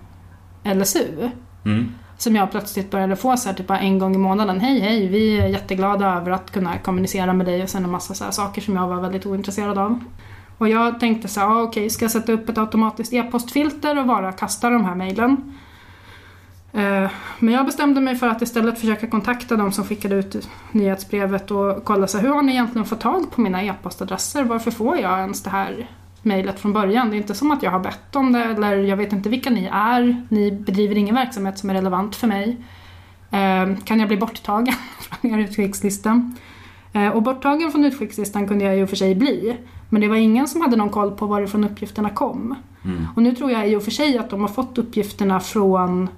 LSU. Mm. Som jag plötsligt började få så här, typ en gång i månaden. Hej hej, vi är jätteglada över att kunna kommunicera med dig och sen en massa så här saker som jag var väldigt ointresserad av. Och jag tänkte så här, ah, okej, ska jag sätta upp ett automatiskt e-postfilter och bara kasta de här mejlen? Eh, Men jag bestämde mig för att istället försöka kontakta de som skickade ut nyhetsbrevet och kolla så här, hur har ni egentligen fått tag på mina e-postadresser? Varför får jag ens det här mejlet från början? Det är inte som att jag har bett om det eller jag vet inte vilka ni är. Ni bedriver ingen verksamhet som är relevant för mig. Eh, Kan jag bli borttagen från er utskickslista? Eh, Och borttagen från utskickslistan kunde jag och för sig bli. Men det var ingen som hade någon koll på varifrån uppgifterna kom. Mm. Och nu tror jag i och för sig att de har fått uppgifterna från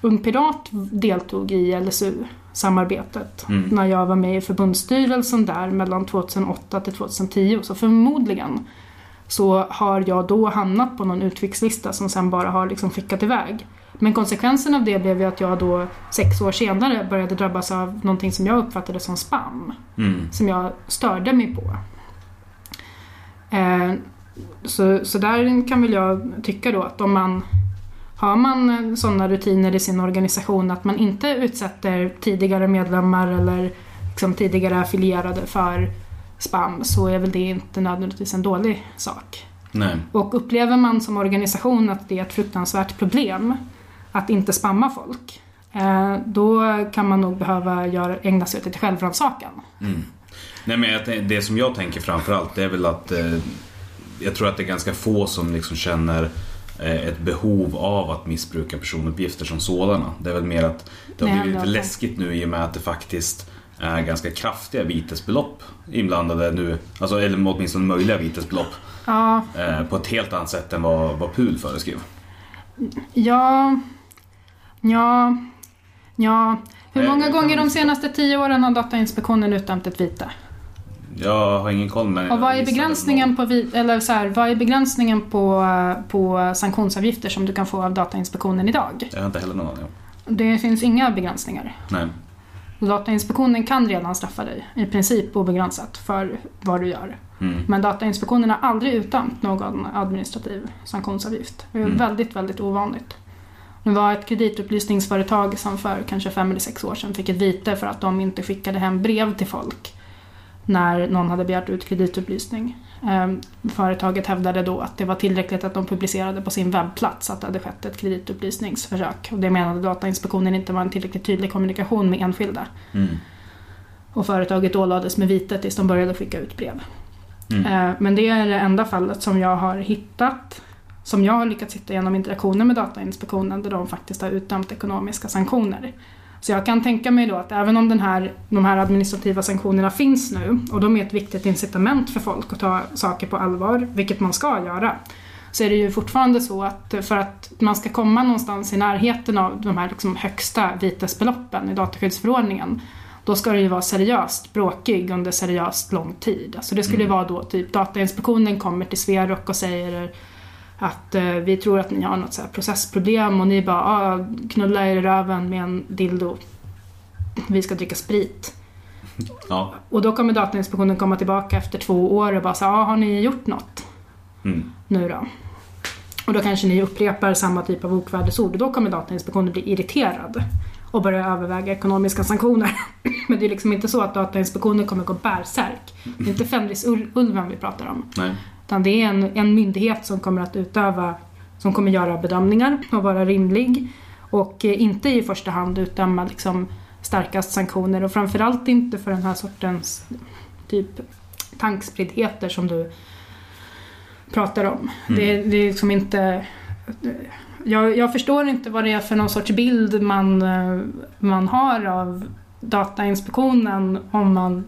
Ung Pirat deltog i LSU samarbetet Mm. när jag var med i förbundsstyrelsen där mellan 2008 till 2010. Så förmodligen så har jag då hamnat på någon utskickslista som sen bara har liksom skickat iväg. Men konsekvensen av det blev ju att jag då sex år senare började drabbas av någonting som jag uppfattade som spam. Mm. Som jag störde mig på. Eh, så, så där kan väl jag tycka då att om man har man sådana rutiner i sin organisation att man inte utsätter tidigare medlemmar eller liksom tidigare affilierade för spam så är väl det inte nödvändigtvis en dålig sak. Nej. Och upplever man som organisation att det är ett fruktansvärt problem att inte spamma folk eh, då kan man nog behöva göra, ägna sig åt lite självrannsakan. Nej men jag, tän- det som jag tänker framförallt det är väl att eh, jag tror att det är ganska få som liksom känner eh, ett behov av att missbruka personuppgifter som sådana. Det är väl mer att det har blivit lite läskigt nu i och med att det faktiskt är ganska kraftiga vitesbelopp inblandade nu. Alltså, eller åtminstone möjliga vitesbelopp. Ja, Eh, på ett helt annat sätt än vad, vad PUL föreskrev. ja, ja, ja. Hur Nej, många gånger de senaste tio åren har Datainspektionen utdömt ett vite? Jag har ingen koll men Och vad är begränsningen på, eller så här, vad är begränsningen på, på sanktionsavgifter som du kan få av Datainspektionen idag? Jag har inte heller någon aning. Det finns inga begränsningar. Nej. Datainspektionen kan redan straffa dig i princip obegränsat för vad du gör. Mm. Men Datainspektionen har aldrig utdömt någon administrativ sanktionsavgift. Det är Mm. väldigt, väldigt ovanligt. Det var ett kreditupplysningsföretag som för kanske fem eller sex år sedan fick ett vite för att de inte skickade hem brev till folk när någon hade begärt ut kreditupplysning. Ehm, Företaget hävdade då att det var tillräckligt att de publicerade på sin webbplats att det hade skett ett kreditupplysningsförsök. Och det menade Datainspektionen inte var en tillräckligt tydlig kommunikation med enskilda. Mm. Och företaget ålades med vite tills de började skicka ut brev. Mm. Eh, Men det är det enda fallet som jag har hittat som jag har lyckats hitta genom interaktioner med Datainspektionen där de faktiskt har utdömt ekonomiska sanktioner. Så jag kan tänka mig då att även om den här, de här administrativa sanktionerna finns nu och de är ett viktigt incitament för folk att ta saker på allvar, vilket man ska göra, så är det ju fortfarande så att för att man ska komma någonstans i närheten av de här liksom högsta vitesbeloppen i dataskyddsförordningen då ska det ju vara seriöst bråkig under seriöst lång tid. Alltså det skulle vara då typ Datainspektionen kommer till Sverok och säger att eh, vi tror att ni har något så processproblem och ni bara ah, knulla er i röven med en dildo. Vi ska dricka sprit. Ja. Och då kommer Datainspektionen komma tillbaka efter två år och bara så ah, har ni gjort något Mm. nu då? Och då kanske ni upprepar samma typ av okvädesord och då kommer Datainspektionen bli irriterad och börja överväga ekonomiska sanktioner. Men det är liksom inte så att Datainspektionen kommer gå bärsärk. Det är inte Fenrisulven vi pratar om. Nej. Utan det är en, en myndighet som kommer att utöva, som kommer göra bedömningar och vara rimlig. Och eh, inte i första hand utdöma liksom starkast sanktioner och framförallt inte för den här sortens typ tankspriddheter som du pratar om. Det, det är liksom inte... Jag, jag förstår inte vad det är för någon sorts bild man, eh, man har av Datainspektionen om man...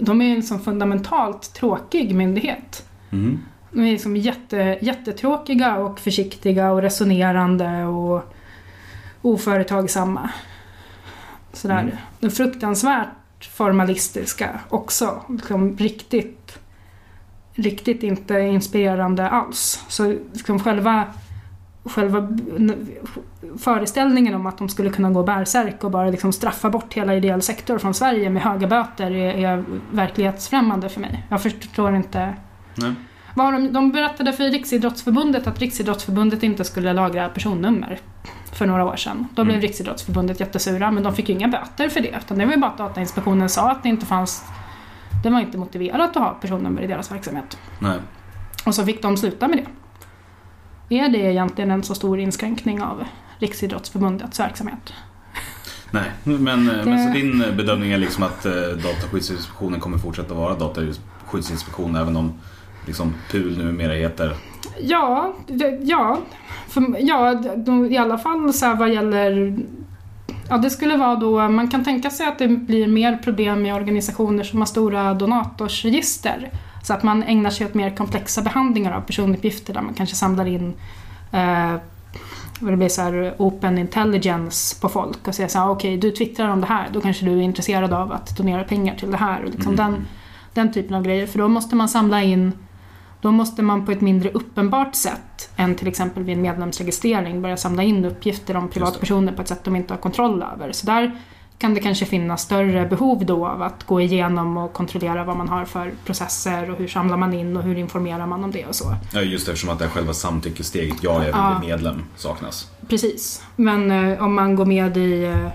De är en så fundamentalt tråkig myndighet. Mm. De är liksom jätte, jättetråkiga och försiktiga och resonerande och oföretagsamma. Sådär. Mm. De fruktansvärt formalistiska också. Liksom riktigt, riktigt inte inspirerande alls. Så liksom själva, själva föreställningen om att de skulle kunna gå bärsärk och bara liksom straffa bort hela ideell sektor från Sverige med höga böter är, är verklighetsfrämmande för mig. Jag förstår inte Nej. de, de berättade för Riksidrottsförbundet att Riksidrottsförbundet inte skulle lagra personnummer för några år sedan. Då blev Mm. Riksidrottsförbundet jättesura men de fick ju inga böter för det. Utan det var ju bara att Datainspektionen sa att det inte fanns det var inte motiverat att ha personnummer i deras verksamhet. Nej. Och så fick de sluta med det. Är det egentligen en så stor inskränkning av Riksidrottsförbundets verksamhet? Nej, men, eh, men så Det- din bedömning är liksom att eh, Dataskyddsinspektionen kommer fortsätta vara Dataskyddsinspektion även om liksom PUL numera heter Ja, det, ja, för, ja i alla fall så här vad gäller Ja, det skulle vara då, man kan tänka sig att det blir mer problem med organisationer som har stora donatorsregister. Så att man ägnar sig åt mer komplexa behandlingar av personuppgifter där man kanske samlar in eh, och det blir så här open intelligence på folk och säga så här, okej du twittrar om det här, då kanske du är intresserad av att donera pengar till det här. Och liksom den, den typen av grejer. För då måste man samla in, då måste man på ett mindre uppenbart sätt än till exempel vid en medlemsregistrering börja samla in uppgifter om privatpersoner på ett sätt de inte har kontroll över. Så där kan det kanske finnas större behov då av att gå igenom och kontrollera vad man har för processer och hur samlar man in och hur informerar man om det och så. Ja, just eftersom att det är själva samtyckessteget, jag är Ja. bli medlem, saknas. Precis. Men eh, om man går med i eh,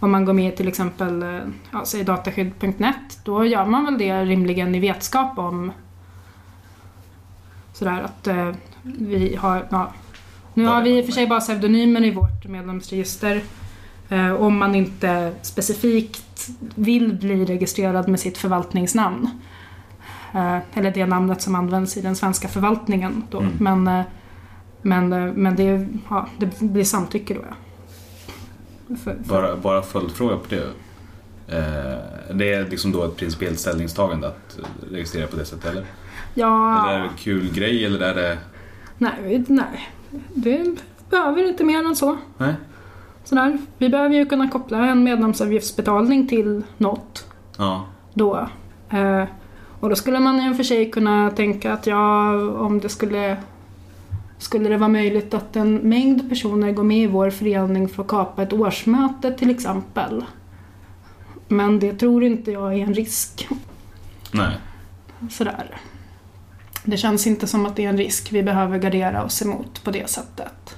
om man går med till exempel eh, ja, dataskydd.net då gör man väl det rimligen i vetskap om sådär att eh, vi har ja, nu har vi i och för sig bara pseudonymer i vårt medlemsregister. Eh, om man inte specifikt vill bli registrerad med sitt förvaltningsnamn. Eh, eller det namnet som används i den svenska förvaltningen då. Mm. Men, eh, men, eh, men det, ja, det blir samtycke då ja. För, för, Bara, bara följdfråga på det. Eh, det är liksom då ett principiellt ställningstagande att registrera på det sättet, eller? Ja, Eller är det en kul grej, eller är det... nej, nej. Det behöver inte mer än så. Nej? Sådär. Vi behöver ju kunna koppla en medlemsavgiftsbetalning till något. Ja. då. Eh, och då skulle man i och för sig kunna tänka att ja, om det skulle skulle det vara möjligt att en mängd personer går med i vår förening för att kapa ett årsmöte till exempel. Men det tror inte jag är en risk. Nej. Sådär. Det känns inte som att det är en risk vi behöver gardera oss emot på det sättet.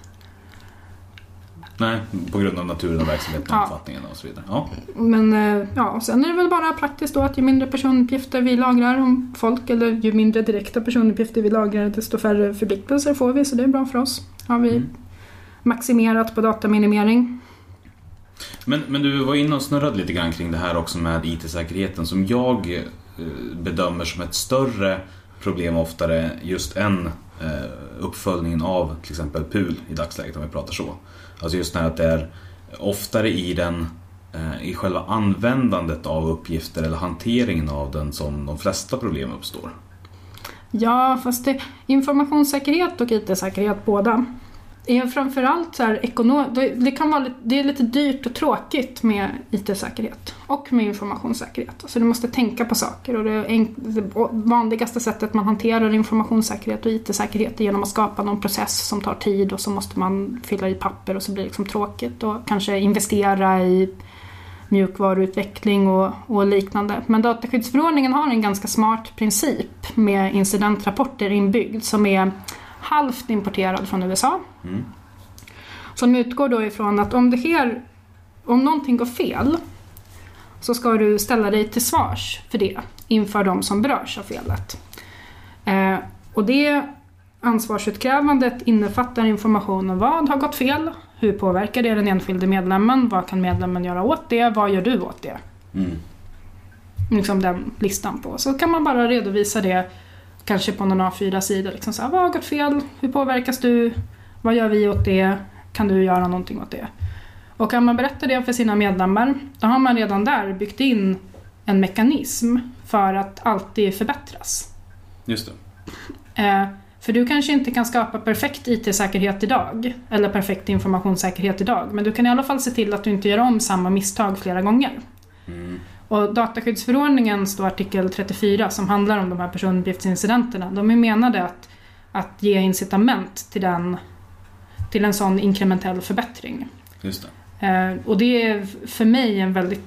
Nej, på grund av naturen och verksamheten, Ja. omfattningen och så vidare. Ja. Men eh, ja, sen är det väl bara praktiskt då att ju mindre personuppgifter vi lagrar om folk eller ju mindre direkta personuppgifter vi lagrar desto färre förpliktelser får vi så det är bra för oss. Har vi Mm. maximerat på dataminimering. Men, men du var inne och snurrade lite grann kring det här också med IT-säkerheten som jag eh, bedömer som ett större problem oftare just än eh, uppföljningen av till exempel PUL i dagsläget om vi pratar så. Alltså just när att det är oftare i den eh, i själva användandet av uppgifter eller hanteringen av den som de flesta problem uppstår. Ja, fast det, informationssäkerhet och IT-säkerhet båda är framförallt så här ekonom... det, kan vara det är lite dyrt och tråkigt med IT-säkerhet och med informationssäkerhet. Så du måste tänka på saker och det, enk- det vanligaste sättet man hanterar informationssäkerhet och IT-säkerhet är genom att skapa någon process som tar tid och så måste man fylla i papper och så blir det liksom tråkigt och kanske investera i mjukvaruutveckling och, och liknande. Men dataskyddsförordningen har en ganska smart princip med incidentrapporter inbyggd som är halvt importerad från USA. Mm. Som utgår då ifrån att om det sker, om någonting går fel så ska du ställa dig till svars för det inför de som berörs av felet. Eh, och det ansvarsutkrävandet innefattar information om vad har gått fel, hur påverkar det den enskilde medlemmen, vad kan medlemmen göra åt det, vad gör du åt det? Mm. liksom den listan på. Så kan man bara redovisa det kanske på någon A4-sida. Liksom så här, vad har gått fel? Hur påverkas du? Vad gör vi åt det? Kan du göra någonting åt det? Och kan man berätta det för sina medlemmar, då har man redan där byggt in en mekanism för att alltid förbättras. Just det. Eh, för du kanske inte kan skapa perfekt IT-säkerhet idag, eller perfekt informationssäkerhet idag, men du kan i alla fall se till att du inte gör om samma misstag flera gånger. Mm. Och dataskyddsförordningens artikel 34 som handlar om de här personuppgiftsincidenterna, de är menade att, att ge incitament till, den, till en sån inkrementell förbättring. Just det. Eh, och det är för mig en väldigt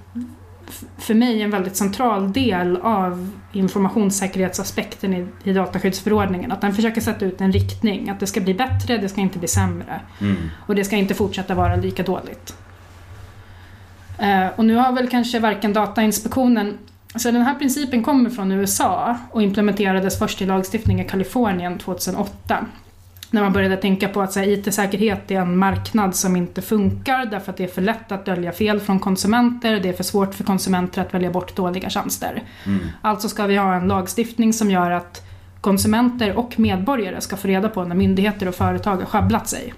för mig en väldigt central del av informationssäkerhetsaspekten i, i dataskyddsförordningen. Att den försöker sätta ut en riktning. Att det ska bli bättre, det ska inte bli sämre. Mm. Och det ska inte fortsätta vara lika dåligt. Eh, och nu har väl kanske varken Datainspektionen Alltså den här principen kommer från USA och implementerades först i lagstiftning i Kalifornien 2008. När man började tänka på att så IT-säkerhet är en marknad som inte funkar därför att det är för lätt att dölja fel från konsumenter, det är för svårt för konsumenter att välja bort dåliga tjänster. Mm. Alltså ska vi ha en lagstiftning som gör att konsumenter och medborgare ska få reda på när myndigheter och företag har sjabblat sig.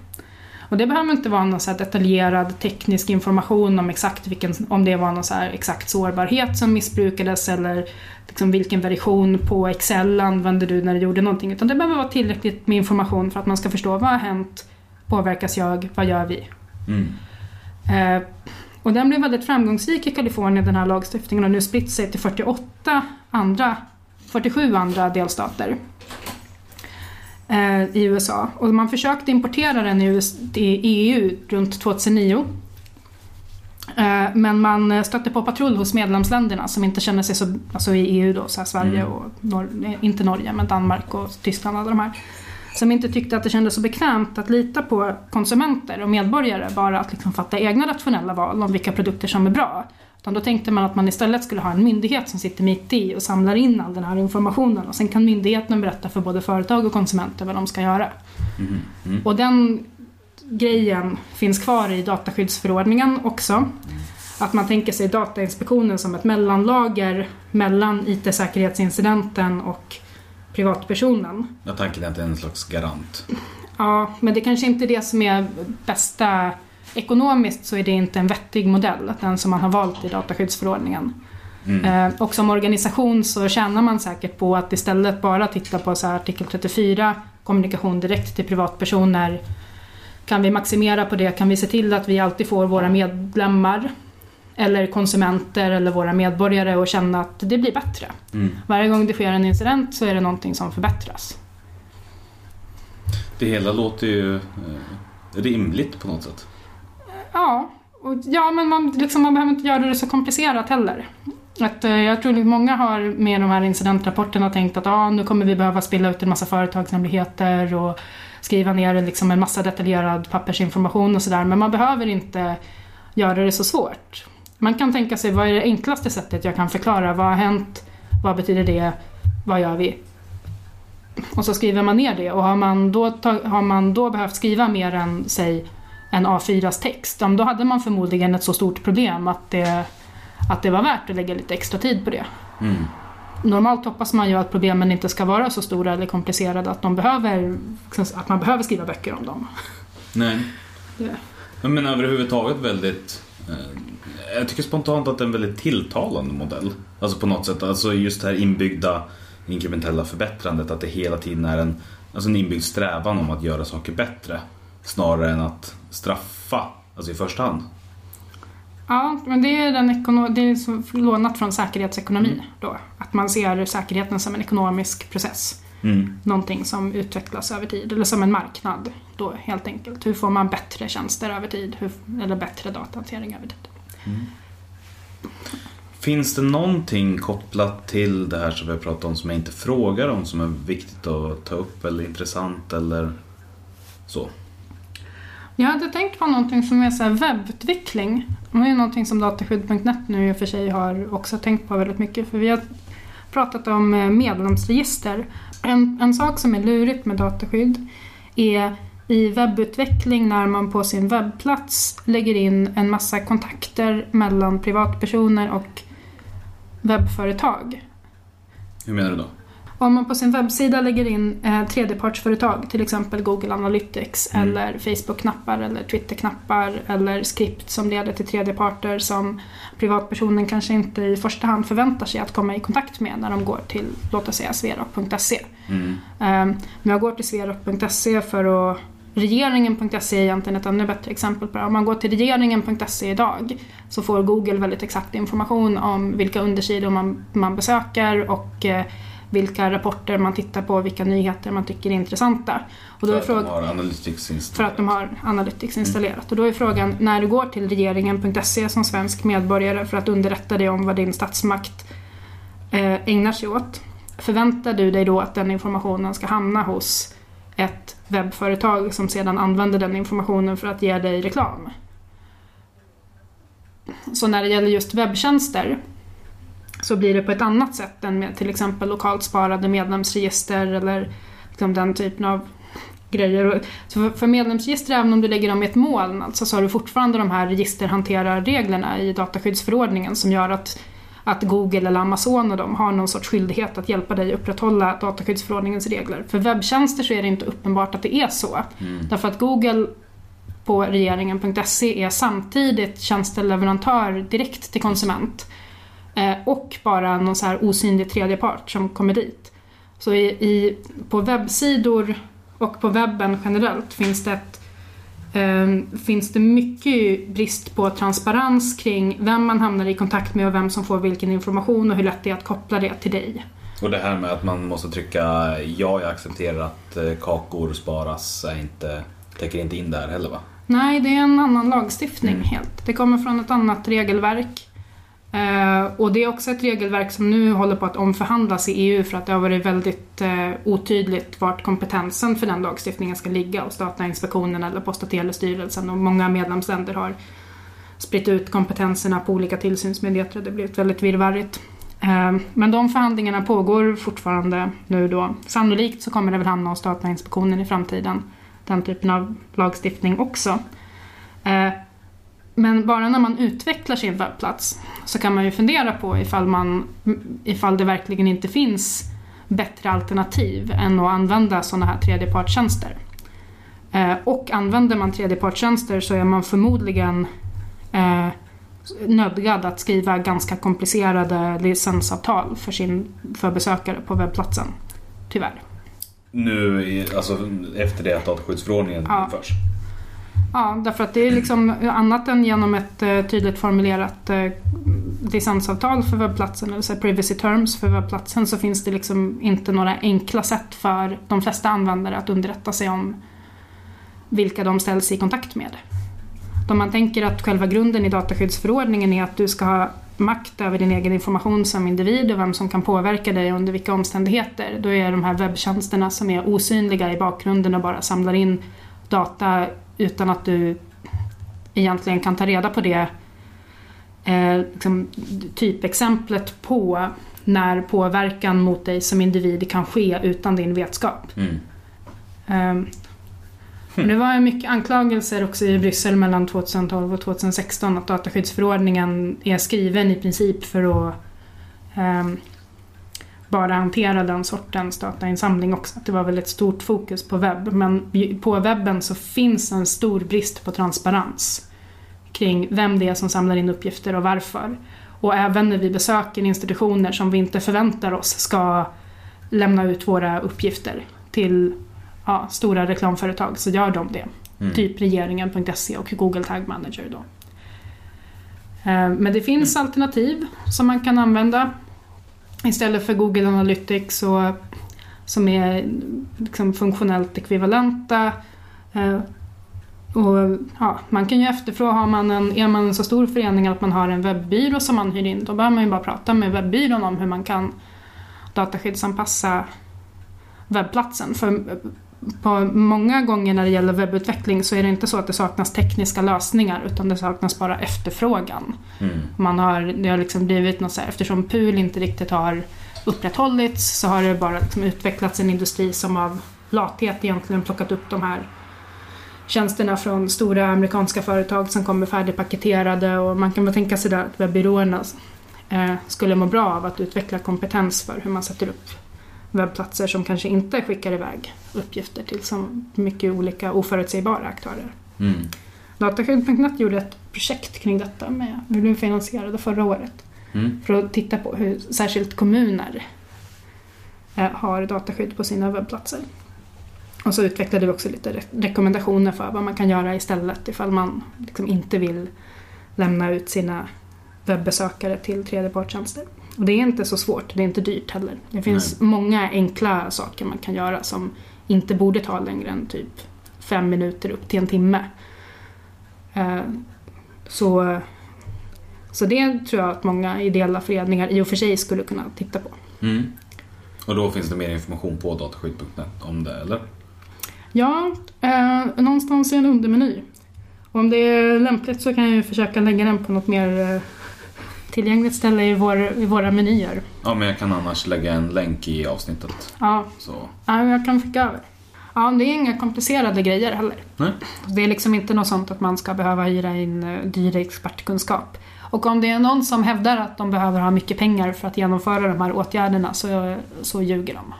Och det behöver inte vara någon så detaljerad teknisk information om exakt vilken, om det var någon så exakt sårbarhet som missbrukades eller liksom vilken version på Excel använde du när du gjorde någonting. Utan det behöver vara tillräckligt med information för att man ska förstå vad har hänt, påverkas jag? Vad gör vi? Mm. Eh, och den blev väldigt framgångsrik i Kalifornien, den här lagstiftningen, och nu spritt sig till 48 andra, 47 andra delstater i USA. Och man försökte importera den i EU runt 2009. Eh, men man stötte på patrull hos medlemsländerna som inte känner sig så, alltså i EU då, så här Sverige Mm. och Nor- eh, inte Norge, men Danmark och Tyskland och alla de här. Som inte tyckte att det kändes så bekvämt att lita på konsumenter och medborgare bara att liksom fatta egna rationella val om vilka produkter som är bra. Utan då tänkte man att man istället skulle ha en myndighet som sitter mitt i och samlar in all den här informationen och sen kan myndigheten berätta för både företag och konsumenter vad de ska göra. Och den grejen finns kvar i dataskyddsförordningen också. Att man tänker sig Datainspektionen som ett mellanlager mellan IT-säkerhetsincidenten och privatpersonen. Ja, tanken är att det är en slags garant. Ja, men det kanske inte är det som är bästa Ekonomiskt så är det inte en vettig modell, den som man har valt i dataskyddsförordningen. Eh, och som organisation så tjänar man säkert på att istället bara titta på så artikel 34, kommunikation direkt till privatpersoner. Kan vi maximera på det? Kan vi se till att vi alltid får våra medlemmar eller konsumenter eller våra medborgare att känna att det blir bättre. Mm. Varje gång det sker en incident så är det någonting som förbättras. Det hela låter ju eh, rimligt på något sätt. Ja, och, ja men man, liksom, man behöver inte göra det så komplicerat heller. Att, eh, jag tror att många har med de här incidentrapporterna tänkt att ah, nu kommer vi behöva spilla ut en massa företagshemligheter och skriva ner liksom, en massa detaljerad pappersinformation och sådär. Men man behöver inte göra det så svårt. Man kan tänka sig vad är det enklaste sättet jag kan förklara? Vad har hänt? Vad betyder det? Vad gör vi? Och så skriver man ner det och har man då, har man då behövt skriva mer än, säg, en A4s text, ja, men då hade man förmodligen ett så stort problem att det, att det var värt att lägga lite extra tid på det. Mm. Normalt hoppas man ju att problemen inte ska vara så stora eller komplicerade att, de behöver, att man behöver skriva böcker om dem. Nej. Det- menar överhuvudtaget väldigt... Eh, jag tycker spontant att det är en väldigt tilltalande modell. Alltså på något sätt, alltså just det här inbyggda inkrementella förbättrandet. Att det hela tiden är en, alltså en inbyggd strävan om att göra saker bättre. Snarare än att straffa, alltså i första hand. Ja, men det är, den ekono- det är lånat från säkerhetsekonomi då. Att man ser säkerheten som en ekonomisk process. Mm. Någonting som utvecklas över tid, eller som en marknad då helt enkelt. Hur får man bättre tjänster över tid? Hur, eller bättre datahantering över tid? Finns det någonting kopplat till det här som vi har pratat om som jag inte frågar om som är viktigt att ta upp eller intressant eller så? Jag hade tänkt på någonting som är så här webbutveckling. Det är ju någonting som dataskydd.net nu i och för sig har också tänkt på väldigt mycket. För vi har pratat om eh, medlemsregister. En, en sak som är lurigt med dataskydd är i webbutveckling när man på sin webbplats lägger in en massa kontakter mellan privatpersoner och webbföretag. Hur menar du då? Om man på sin webbsida lägger in eh, tredjepartsföretag, till exempel Google Analytics Mm. eller Facebook-knappar eller Twitter-knappar eller skript som leder till tredjeparter som privatpersonen kanske inte i första hand förväntar sig att komma i kontakt med när de går till, låt oss säga, sverok.se. Mm. Men jag går till sverok.se för att Regeringen.se är egentligen ett ännu bättre exempel på det. Om man går till regeringen.se idag så får Google väldigt exakt information om vilka undersidor man, man besöker och eh, vilka rapporter man tittar på, vilka nyheter man tycker är intressanta. Och då För är att de frågan, har Analytics installerat. för att de har Analytics installerat. Och då är frågan, när du går till regeringen.se som svensk medborgare för att underrätta dig om vad din statsmakt eh, ägnar sig åt, förväntar du dig då att den informationen ska hamna hos ett webbföretag som sedan använder den informationen för att ge dig reklam? Så när det gäller just webbtjänster så blir det på ett annat sätt än med till exempel lokalt sparade medlemsregister eller liksom den typen av grejer. Så för- medlemsregister, även om du lägger dem i ett moln, alltså, så har du fortfarande de här registerhanterarreglerna i dataskyddsförordningen som gör att, att Google eller Amazon och de har någon sorts skyldighet att hjälpa dig upprätthålla dataskyddsförordningens regler. För webbtjänster så är det inte uppenbart att det är så. Därför att Google på regeringen.se är samtidigt tjänsteleverantör direkt till konsument eh, och bara någon så här osynlig tredjepart som kommer dit. Så i, i, på webbsidor och på webben generellt finns det ett eh, finns det mycket brist på transparens kring vem man hamnar i kontakt med och vem som får vilken information och hur lätt det är att koppla det till dig. Och det här med att man måste trycka ja, jag accepterar att eh, kakor sparas är inte, täcker inte in där heller va? Nej, det är en annan lagstiftning Mm. helt. Det kommer från ett annat regelverk. Eh, och det är också ett regelverk som nu håller på att omförhandlas i EU för att det har varit väldigt eh, otydligt vart kompetensen för den lagstiftningen ska ligga hos Datainspektionen eller Post och telestyrelsen och många medlemsländer har spritt ut kompetenserna på olika tillsynsmyndigheter. Det har blivit väldigt virrvarrigt. Eh, men de förhandlingarna pågår fortfarande nu då. Sannolikt så kommer det väl hamna hos Datainspektionen i framtiden. Den typen av lagstiftning också. Men bara när man utvecklar sin webbplats så kan man ju fundera på ifall, man, ifall det verkligen inte finns bättre alternativ än att använda sådana här tredjepartstjänster. Eh, Och använder man tredjepartstjänster så är man förmodligen eh, nödgad att skriva ganska komplicerade licensavtal för, sin, för besökare på webbplatsen. Tyvärr. Nu, alltså efter det att dataskyddsförordningen Ja. införs. Ja, därför att det är liksom annat än genom ett eh, tydligt formulerat eh, licensavtal för webbplatsen, eller så här privacy terms för webbplatsen, så finns det liksom inte några enkla sätt för de flesta användare att underrätta sig om vilka de ställs i kontakt med. Om man tänker att själva grunden i dataskyddsförordningen är att du ska ha makt över din egen information som individ och vem som kan påverka dig under vilka omständigheter. Då är de här webbtjänsterna som är osynliga i bakgrunden och bara samlar in data utan att du egentligen kan ta reda på det eh, liksom, typexemplet på när påverkan mot dig som individ kan ske utan din vetskap. Mm. Um, det var mycket anklagelser också i Bryssel mellan 2012 och 2016 att dataskyddsförordningen är skriven i princip för att ehm, bara hantera den sortens datainsamling också. Att det var väldigt stort fokus på webb. Men på webben så finns en stor brist på transparens kring vem det är som samlar in uppgifter och varför. Och även när vi besöker institutioner som vi inte förväntar oss ska lämna ut våra uppgifter till ja, stora reklamföretag så gör de det. Mm. Typ regeringen.se och Google Tag Manager då. Eh, Men det finns alternativ som man kan använda istället för Google Analytics och, som är liksom funktionellt ekvivalenta. Eh, Och, ja, man kan ju efterfråga, har man en, är man en så stor förening att man har en webbyrå som man hyr in, då behöver man ju bara prata med webbyrån om hur man kan dataskyddsanpassa webbplatsen. För på många gånger när det gäller webbutveckling så är det inte så att det saknas tekniska lösningar utan det saknas bara efterfrågan. Mm. Man har, det har liksom blivit något så här, eftersom PUL inte riktigt har upprätthållits så har det bara liksom utvecklats en industri som av lathet egentligen plockat upp de här tjänsterna från stora amerikanska företag som kommer färdigpaketerade och man kan väl tänka sig där att webbyråerna eh, skulle må bra av att utveckla kompetens för hur man sätter upp webbplatser som kanske inte skickar iväg uppgifter till så mycket olika oförutsägbara aktörer. Mm. Dataskydd.net gjorde ett projekt kring detta med, vi blev finansierade förra året Mm. för att titta på hur särskilt kommuner eh, har dataskydd på sina webbplatser. Och så utvecklade vi också lite re- rekommendationer för vad man kan göra istället ifall man liksom inte vill lämna ut sina webbesökare till tredjepartstjänster. Och det är inte så svårt, det är inte dyrt heller. Det finns många enkla saker man kan göra som inte borde ta längre än typ fem minuter upp till en timme. Eh, Så, så det tror jag att många ideella föreningar i och för sig skulle kunna titta på. Mm. Och då finns det mer information på dataskydd.net om det, eller? Ja, eh, någonstans i en undermeny. Och om det är lämpligt så kan jag försöka lägga den på något mer tillgängligt ställe i, vår, i våra menyer. Ja, men jag kan annars lägga en länk i avsnittet. Ja, Så. ja, jag kan skicka över. Ja, det är inga komplicerade grejer heller. Nej. Det är liksom inte något sånt att man ska behöva hyra in eh, dyr expertkunskap. Och om det är någon som hävdar att de behöver ha mycket pengar för att genomföra de här åtgärderna så, så ljuger de.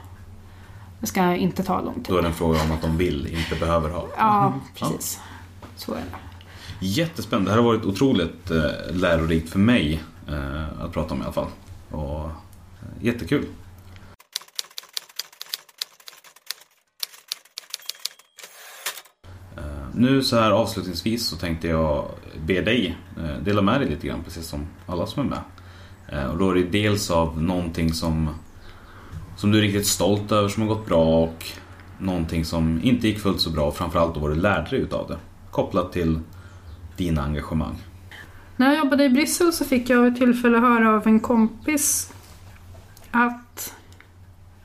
Det ska inte ta lång tid. Då är det en fråga om att de vill, inte behöver ha. Ja, precis. Så är det. Jättespännande. Det här har varit otroligt eh, lärorikt för mig Eh, att prata om i alla fall. Och, eh, jättekul. Eh, nu så här avslutningsvis så tänkte jag be dig eh, dela med dig lite grann precis som alla som är med. Och då är det dels av någonting som, som du är riktigt stolt över som har gått bra och någonting som inte gick fullt så bra och framförallt då vad du lärde dig utav det. Kopplat till dina engagemang. När jag jobbade i Bryssel så fick jag ett tillfälle höra av en kompis att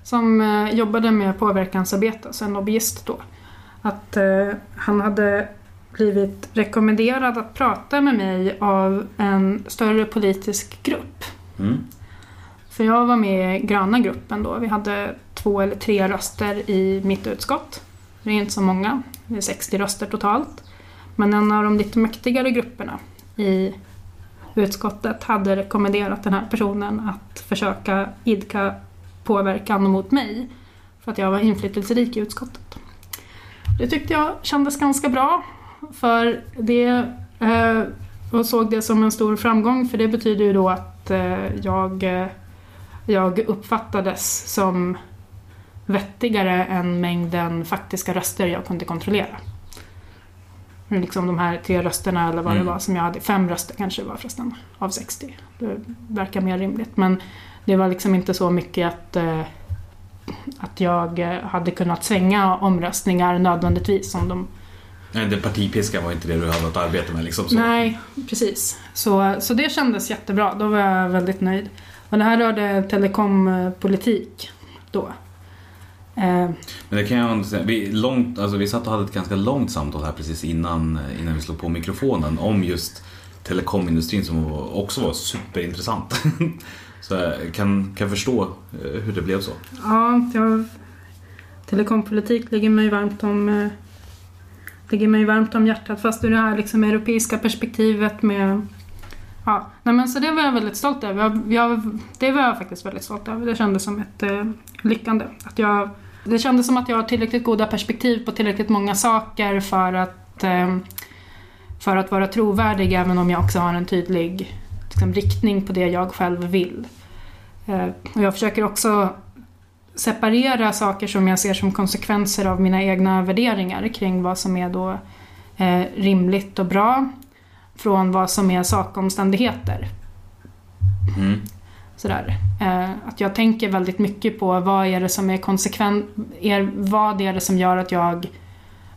som eh, jobbade med påverkansarbete, alltså en lobbyist då, att eh, han hade blivit rekommenderad att prata med mig av en större politisk grupp. Mm. För jag var med i gröna gruppen då. Vi hade två eller tre röster i mitt utskott. Det är inte så många, det är 60 röster totalt. Men en av de lite mäktigare grupperna i utskottet hade rekommenderat den här personen att försöka idka påverkan mot mig för att jag var inflytelserik i utskottet. Det tyckte jag kändes ganska bra för det eh, och såg det som en stor framgång för det betyder ju då att eh, jag, eh, jag uppfattades som vettigare än mängden faktiska röster jag kunde kontrollera. Liksom de här tre rösterna eller vad Mm. det var som jag hade, fem röster kanske det var förresten av 60. Det verkar mer rimligt men det var liksom inte så mycket att, eh, att jag eh, hade kunnat svänga omröstningar nödvändigtvis som de Nej, det partipiskan var inte det du hade att arbeta med liksom. Så. Nej, precis. Så, så det kändes jättebra. Då var jag väldigt nöjd. Och det här rörde telekompolitik då. Eh, Men det kan jag. Vi, långt, alltså vi satt och hade ett ganska långt samtal här precis innan, innan vi slog på mikrofonen om just telekomindustrin som också var superintressant. Så jag kan, kan förstå eh, hur det blev så. ja, jag, telekompolitik ligger mig varmt om eh, ligger mig varmt om hjärtat. Fast ur det här liksom europeiska perspektivet med Ja, nej men så det var jag väldigt stolt över. Jag, jag, det var jag faktiskt väldigt stolt över. Det kändes som ett eh, lyckande. Att jag, det kändes som att jag har tillräckligt goda perspektiv på tillräckligt många saker för att, eh, för att vara trovärdig även om jag också har en tydlig liksom, riktning på det jag själv vill. Eh, och jag försöker också separera saker som jag ser som konsekvenser av mina egna värderingar kring vad som är då eh, rimligt och bra från vad som är sakomständigheter. Mm. Sådär. Eh, att jag tänker väldigt mycket på vad är det som är konsekvent, är, vad är det som gör att jag,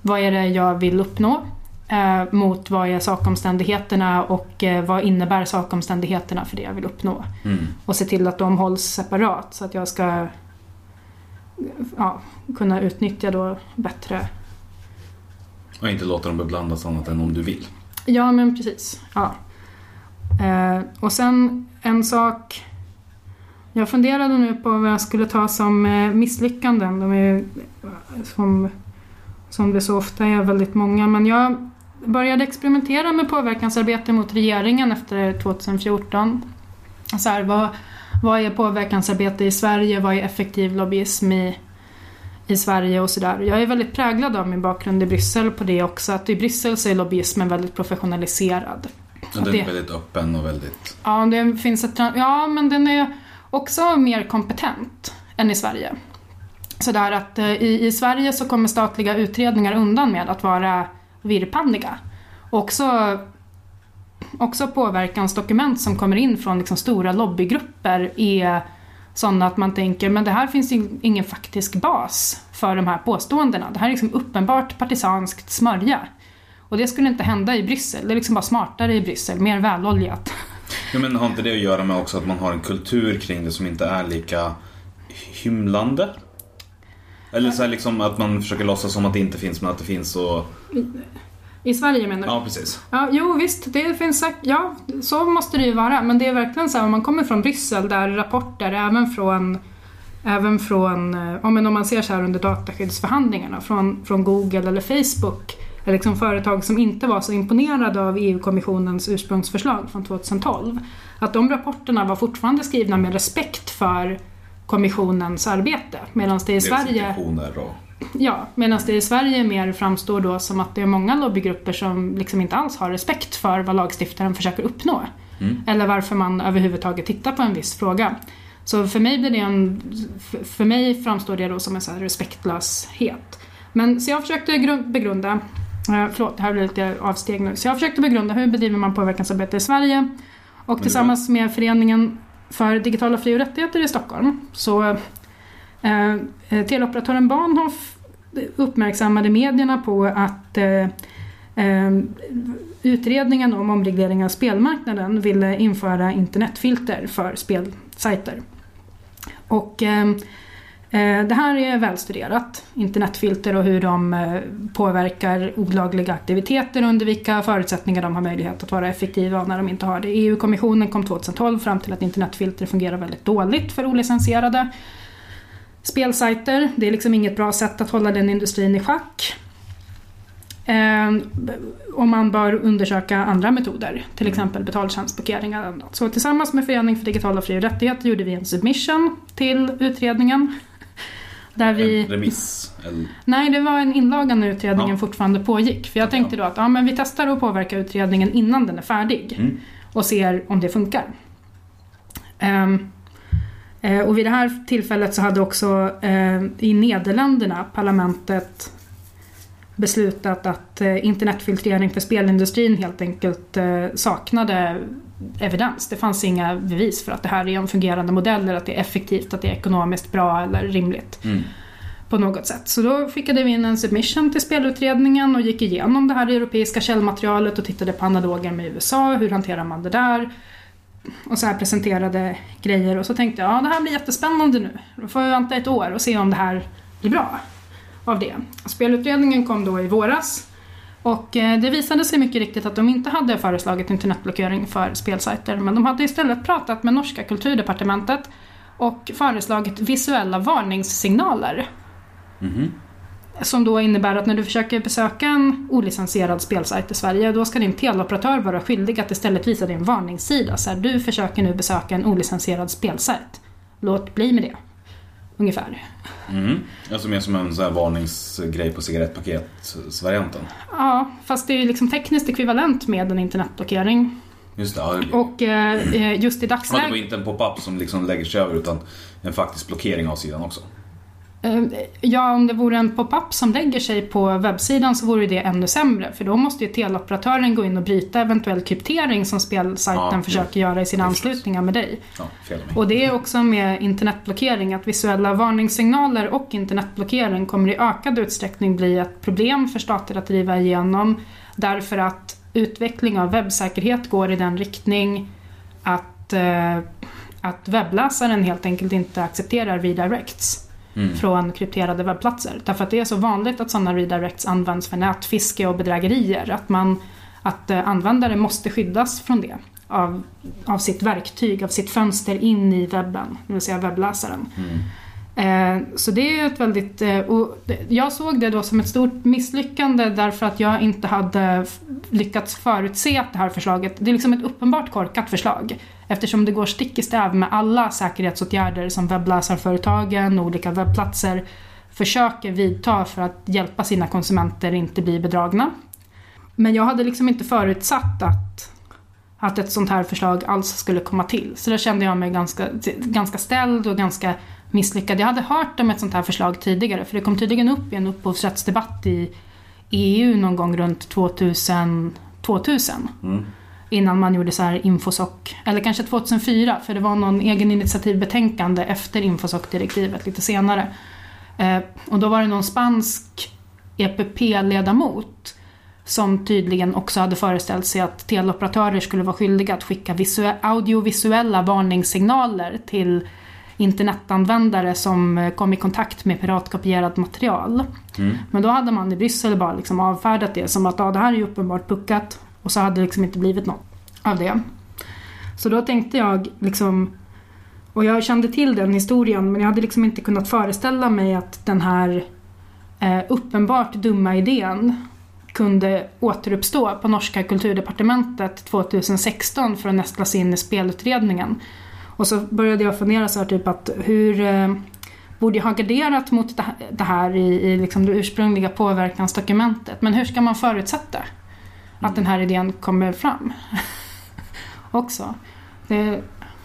vad är det jag vill uppnå eh, mot vad är sakomständigheterna och eh, vad innebär sakomständigheterna för det jag vill uppnå. Mm. Och se till att de hålls separat så att jag ska ja, kunna utnyttja då bättre Och inte låta dem beblandas annat än om du vill. Ja, men precis. Ja. Eh, och sen en sak. Jag funderade nu på vad jag skulle ta som eh, misslyckanden. De är som, som det så ofta är väldigt många. Men jag började experimentera med påverkansarbete mot regeringen efter 2014. Så här, vad, vad är påverkansarbete i Sverige? Vad är effektiv lobbyism i, i Sverige och sådär. Jag är väldigt präglad av min bakgrund i Bryssel på det också. Att i Bryssel så är lobbyismen väldigt professionaliserad. Och den är väldigt öppen och väldigt... Ja, det finns ett, ja, men den är också mer kompetent än i Sverige. Sådär att eh, i, i Sverige så kommer statliga utredningar undan med att vara virrpanniga. Också, också påverkansdokument som kommer in från liksom stora lobbygrupper är sådana att man tänker men det här finns ju ingen faktisk bas för de här påståendena. Det här är liksom uppenbart partisanskt smörja. Och det skulle inte hända i Bryssel. Det är liksom bara smartare i Bryssel, mer väloljat. Ja, men har inte det att göra med också att man har en kultur kring det som inte är lika hymlande? Eller så här liksom att man försöker låtsas som att det inte finns men att det finns och... I Sverige menar du? Ja, precis. Ja, jo visst, det finns säkert, ja, så måste det ju vara. Men det är verkligen så här, om man kommer från Bryssel där rapporter även från, även från, eh, ja, men om man ser så här under dataskyddsförhandlingarna från, från Google eller Facebook, eller liksom företag som inte var så imponerade av EU-kommissionens ursprungsförslag från 2012, att de rapporterna var fortfarande skrivna med respekt för kommissionens arbete. Medan det i Sverige... Ja, medan det i Sverige mer framstår då som att det är många lobbygrupper som liksom inte alls har respekt för vad lagstiftaren försöker uppnå. Eller varför man överhuvudtaget tittar på en viss fråga. Så för mig, blir det en, för- mig framstår det då som en så respektlöshet. Men så jag försökte gru- begrunda Eh, förlåt, det här blir lite avsteg nu. Så jag försökte begrunda hur bedriver man påverkansarbete i Sverige. Och tillsammans med Föreningen för digitala fri och rättigheter i Stockholm så eh, eh, teleoperatören Bahnhof uppmärksammade medierna på att eh, eh, utredningen om omreglering av spelmarknaden ville införa internetfilter för spelsajter. Och det här är välstuderat, internetfilter och hur de eh, påverkar olagliga aktiviteter och under vilka förutsättningar de har möjlighet att vara effektiva när de inte har det. EU-kommissionen kom 2012 fram till att internetfilter fungerar väldigt dåligt för olicensierade spelsajter. Det är liksom inget bra sätt att hålla den industrin i schack. Eh, och man bör undersöka andra metoder, till exempel betaltjänstblockering eller annat. Så tillsammans med Föreningen för digitala fri och rättigheter gjorde vi en submission till utredningen. Där vi... En remiss? Eller? Nej, det var en inlaga när utredningen Ja. fortfarande pågick. För jag tänkte då att ja, men vi testar att påverka utredningen innan den är färdig. Mm. Och ser om det funkar. Eh, och vid det här tillfället så hade också eh, i Nederländerna parlamentet beslutat att eh, internetfiltrering för spelindustrin helt enkelt eh, saknade evidens. Det fanns inga bevis för att det här är en fungerande modell eller att det är effektivt, att det är ekonomiskt bra eller rimligt Mm. på något sätt. Så då skickade vi in en submission till spelutredningen och gick igenom det här europeiska källmaterialet och tittade på analoger med USA, hur hanterar man det där? Och så här presenterade grejer och så tänkte jag, ja det här blir jättespännande nu. Då får vi vänta ett år och se om det här blir bra av det. Spelutredningen kom då i våras och eh, det visade sig mycket riktigt att de inte hade föreslagit internetblockering för spelsajter men de hade istället pratat med norska kulturdepartementet och föreslagit visuella varningssignaler Mhm. som då innebär att när du försöker besöka en olicensierad spelsajt i Sverige då ska din teleoperatör vara skyldig att istället visa dig en varningssida. Så här, du försöker nu besöka en olicensierad spelsajt. Låt bli med det. Ungefär. Mm. Alltså mer som en så här varningsgrej på cigarettpaketsvarianten. Ja, fast det är ju liksom tekniskt ekvivalent med en internetblockering. Just det. Ja, det- Och eh, just i Ja, det var dagsläget... inte en pop-up som liksom lägger sig över utan en faktisk blockering av sidan också. Eh, Ja, om det vore en pop-up som lägger sig på webbsidan så vore det ännu sämre. För då måste ju teleoperatören gå in och bryta eventuell kryptering som spelsajten Ja, försöker göra i sina anslutningar med dig. Ja. Och det är också med internetblockering att visuella varningssignaler och internetblockering kommer i ökad utsträckning bli ett problem för stater att driva igenom därför att utveckling av webbsäkerhet går i den riktning att, eh, att webbläsaren helt enkelt inte accepterar redirects Mm. från krypterade webbplatser. Därför att det är så vanligt att sådana redirects används för nätfiske och bedrägerier att, man, att eh, användare måste skyddas från det av, av sitt verktyg, av sitt fönster in i webben, det vill säga webbläsaren. Eh, så det är ett väldigt... Eh, jag såg det då som ett stort misslyckande därför att jag inte hade lyckats förutse att det här förslaget... Det är liksom ett uppenbart korkat förslag eftersom det går stick i stäv med alla säkerhetsåtgärder som webbläsarföretagen och olika webbplatser försöker vidta för att hjälpa sina konsumenter inte bli bedragna. Men jag hade liksom inte förutsatt att att ett sånt här förslag alls skulle komma till. Så där kände jag mig ganska, ganska ställd och ganska misslyckad. Jag hade hört om ett sånt här förslag tidigare för det kom tydligen upp i en upphovsrättsdebatt i EU någon gång runt 2000. 2000 Mm. Innan man gjorde så här Infosoc, eller kanske 2004 för det var någon egen initiativbetänkande efter Infosoc-direktivet lite senare. Eh, och då var det någon spansk EPP-ledamot som tydligen också hade föreställt sig att teleoperatörer skulle vara skyldiga att skicka visue- audiovisuella varningssignaler till internetanvändare som eh, kom i kontakt med piratkopierat material. Mm. Men då hade man i Bryssel bara liksom avfärdat det som att ja, det här är ju uppenbart puckat och så hade det liksom inte blivit något av det. Så då tänkte jag liksom och jag kände till den historien men jag hade liksom inte kunnat föreställa mig att den här eh, uppenbart dumma idén kunde återuppstå på norska kulturdepartementet 2016 för att nästlas in i spelutredningen. Och så började jag fundera så här typ att hur eh, borde jag ha garderat mot det här, i, i liksom det ursprungliga påverkansdokumentet. Men hur ska man förutsätta att den här idén kommer fram? Också. Det,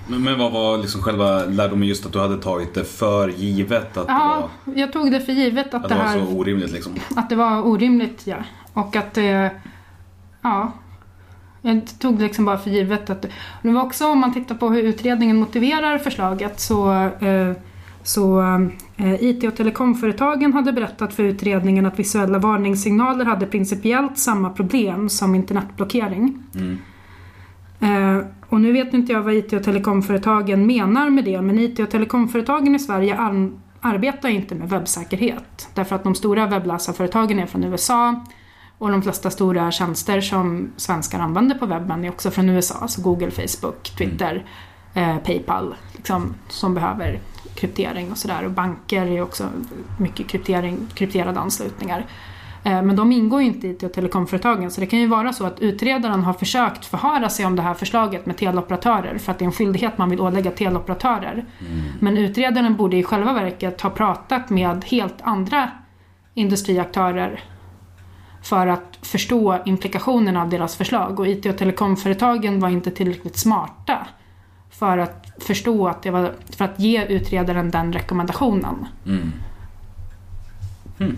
Men, men vad var liksom själva lärdomen just att du hade tagit det för givet att det ja, var, jag tog det för givet att, att det det var här så orimligt liksom? Att det var orimligt, ja. Och att det, ja, jag tog liksom bara för givet att det var också om man tittar på hur utredningen motiverar förslaget så, eh, så eh, IT och telekomföretagen hade berättat för utredningen att visuella varningssignaler hade principiellt samma problem som internetblockering. Mm. Eh, och nu vet inte jag vad IT och telekomföretagen menar med det men IT och telekomföretagen i Sverige ar- arbetar inte med webbsäkerhet. Därför att de stora webbläsarföretagen är från USA och de flesta stora tjänster som svenskar använder på webben är också från USA. Alltså Google, Facebook, Twitter, eh, Paypal liksom, som behöver kryptering och sådär. Och banker är också mycket kryptering, krypterade anslutningar. Eh, Men de ingår ju inte i telekomföretagen så det kan ju vara så att utredaren har försökt förhöra sig om det här förslaget med teleoperatörer för att det är en skyldighet man vill ålägga teleoperatörer. Men utredaren borde i själva verket ha pratat med helt andra industriaktörer för att förstå implikationerna av deras förslag och IT och telekomföretagen var inte tillräckligt smarta för att förstå att det var, för att ge utredaren den rekommendationen. Mm. Hmm.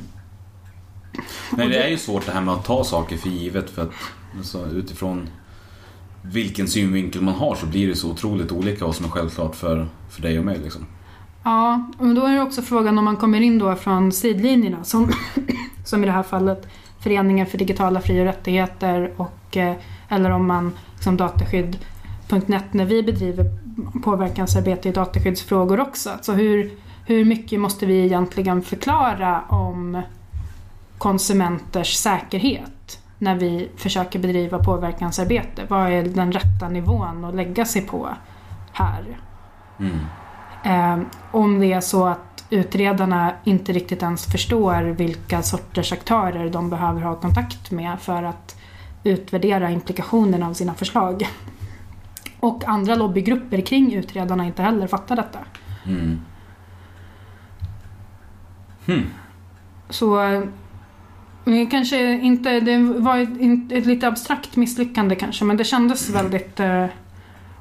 Nej, det är ju svårt det här med att ta saker för givet för att alltså, utifrån vilken synvinkel man har så blir det så otroligt olika vad som är självklart för, för dig och mig. Liksom. Ja, men då är det också frågan om man kommer in då från sidlinjerna som, som i det här fallet Föreningen för digitala fri och rättigheter och, eh, eller om man som dataskydd.net när vi bedriver påverkansarbete i dataskyddsfrågor också. Alltså hur, hur mycket måste vi egentligen förklara om konsumenters säkerhet när vi försöker bedriva påverkansarbete? Vad är den rätta nivån att lägga sig på här? Mm. Eh, om det är så att utredarna inte riktigt ens förstår vilka sorters aktörer de behöver ha kontakt med för att utvärdera implikationerna av sina förslag. Och andra lobbygrupper kring utredarna inte heller fattar detta. Mm. Hmm. Så eh, kanske inte, det var ett, ett lite abstrakt misslyckande kanske men det kändes väldigt eh,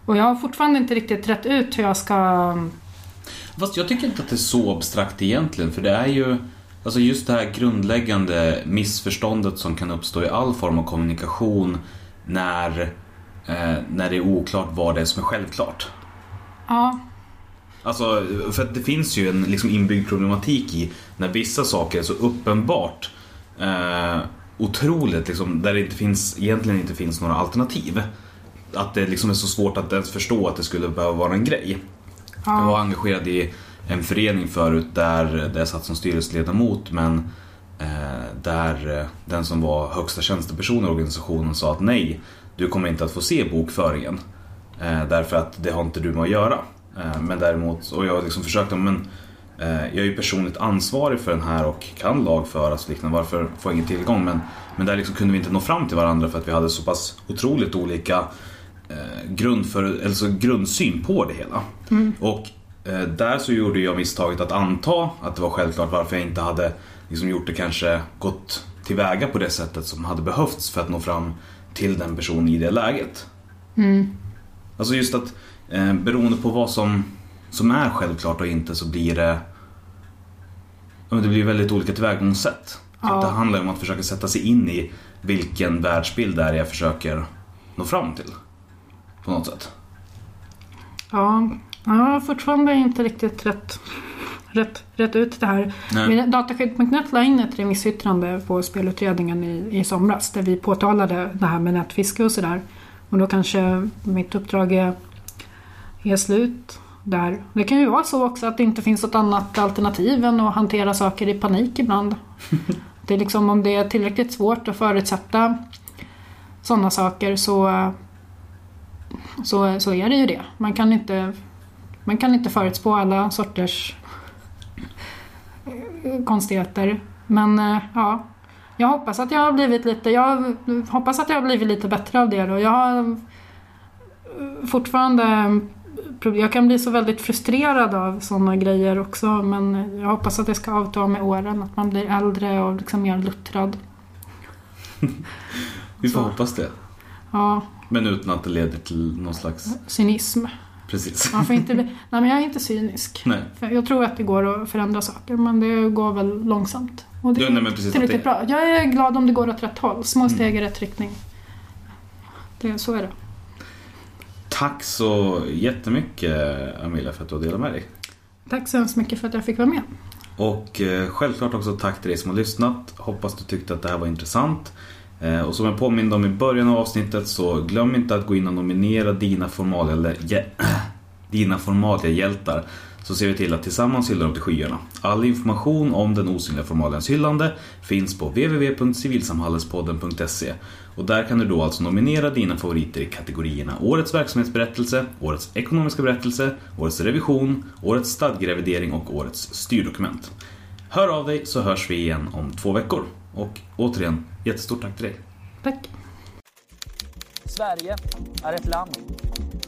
och jag har fortfarande inte riktigt rätt ut hur jag ska Fast jag tycker inte att det är så abstrakt egentligen för det är ju Alltså just det här grundläggande missförståndet som kan uppstå i all form av kommunikation när, när det är oklart vad det är som är självklart. Ja, Alltså, för att det finns ju en liksom inbyggd problematik i när vissa saker är så uppenbart eh, otroligt, liksom, där det inte finns, egentligen inte finns några alternativ. Att det liksom är så svårt att ens förstå att det skulle behöva vara en grej. Jag var engagerad i en förening förut där, där jag satt som styrelseledamot men eh, där eh, den som var högsta tjänsteperson i organisationen sa att nej, du kommer inte att få se bokföringen. Eh, därför att det har inte du med att göra. Eh, men däremot, och jag liksom försökte, men eh, jag är ju personligt ansvarig för den här och kan lagföras och liknande. Varför får jag ingen tillgång? Men, men där liksom kunde vi inte nå fram till varandra för att vi hade så pass otroligt olika grund för, alltså grundsyn på det hela. Och eh, där så gjorde jag misstaget att anta att det var självklart varför jag inte hade liksom gjort det kanske gått tillväga på det sättet som hade behövts för att nå fram till den personen i det läget. Alltså just att eh, beroende på vad som, som är självklart och inte så blir det det blir väldigt olika tillvägagångssätt. Så Ja. det handlar om att försöka sätta sig in i vilken världsbild det är jag försöker nå fram till. På något sätt. Ja, jag har fortfarande inte riktigt rätt, rätt, rätt ut det här. Nej. Men Dataskydd.net la in ett remissyttrande på spelutredningen i, i somras där vi påtalade det här med nätfiske och sådär. Och då kanske mitt uppdrag är, är slut där. Det kan ju vara så också att det inte finns något annat alternativ än att hantera saker i panik ibland. Det är liksom om det är tillräckligt svårt att förutsätta sådana saker så så, så är det ju det. Man kan inte, man kan inte förutspå alla sorters konstigheter. Men eh, ja, jag hoppas att jag har blivit lite, jag hoppas att jag har blivit lite bättre av det då. Jag har eh, fortfarande jag kan bli så väldigt frustrerad av sådana grejer också men jag hoppas att det ska avta med åren, att man blir äldre och liksom mer luttrad. Vi får Så. hoppas det. Ja, Men utan att det leder till någon slags... cynism. Precis. Man får inte bli, nej men jag är inte cynisk. Nej. För jag tror att det går att förändra saker men det går väl långsamt. Och det Ja, nej, men precis tillräckligt det- Mm. bra. Jag är glad om det går åt rätt håll. Små steg i rätt riktning. Det, så är det. Tack så jättemycket Amelia för att du har delat med dig. Tack så hemskt mycket för att jag fick vara med. Och eh, självklart också tack till dig som har lyssnat. Hoppas du tyckte att det här var intressant. Eh, och som jag påminde om i början av avsnittet så glöm inte att gå in och nominera dina formalia, eller, jä, dina formalia-hjältar. Så ser vi till att tillsammans hylla dem till skyarna. All information om den osynliga formalians hyllande finns på www.civilsamhallespodden.se och där kan du då alltså nominera dina favoriter i kategorierna Årets verksamhetsberättelse, Årets ekonomiska berättelse, Årets revision, Årets stadgerevidering och Årets styrdokument. Hör av dig så hörs vi igen om två veckor. Och återigen, jättestort tack till dig. Tack. Sverige är ett land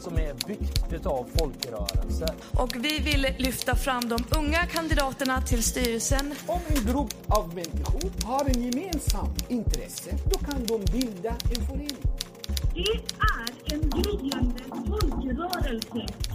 som är byggt utav folkrörelser. Och vi vill lyfta fram de unga kandidaterna till styrelsen Om en grupp av människor har en gemensam intresse, då kan de bilda en förening. Det är en gryende folkrörelse.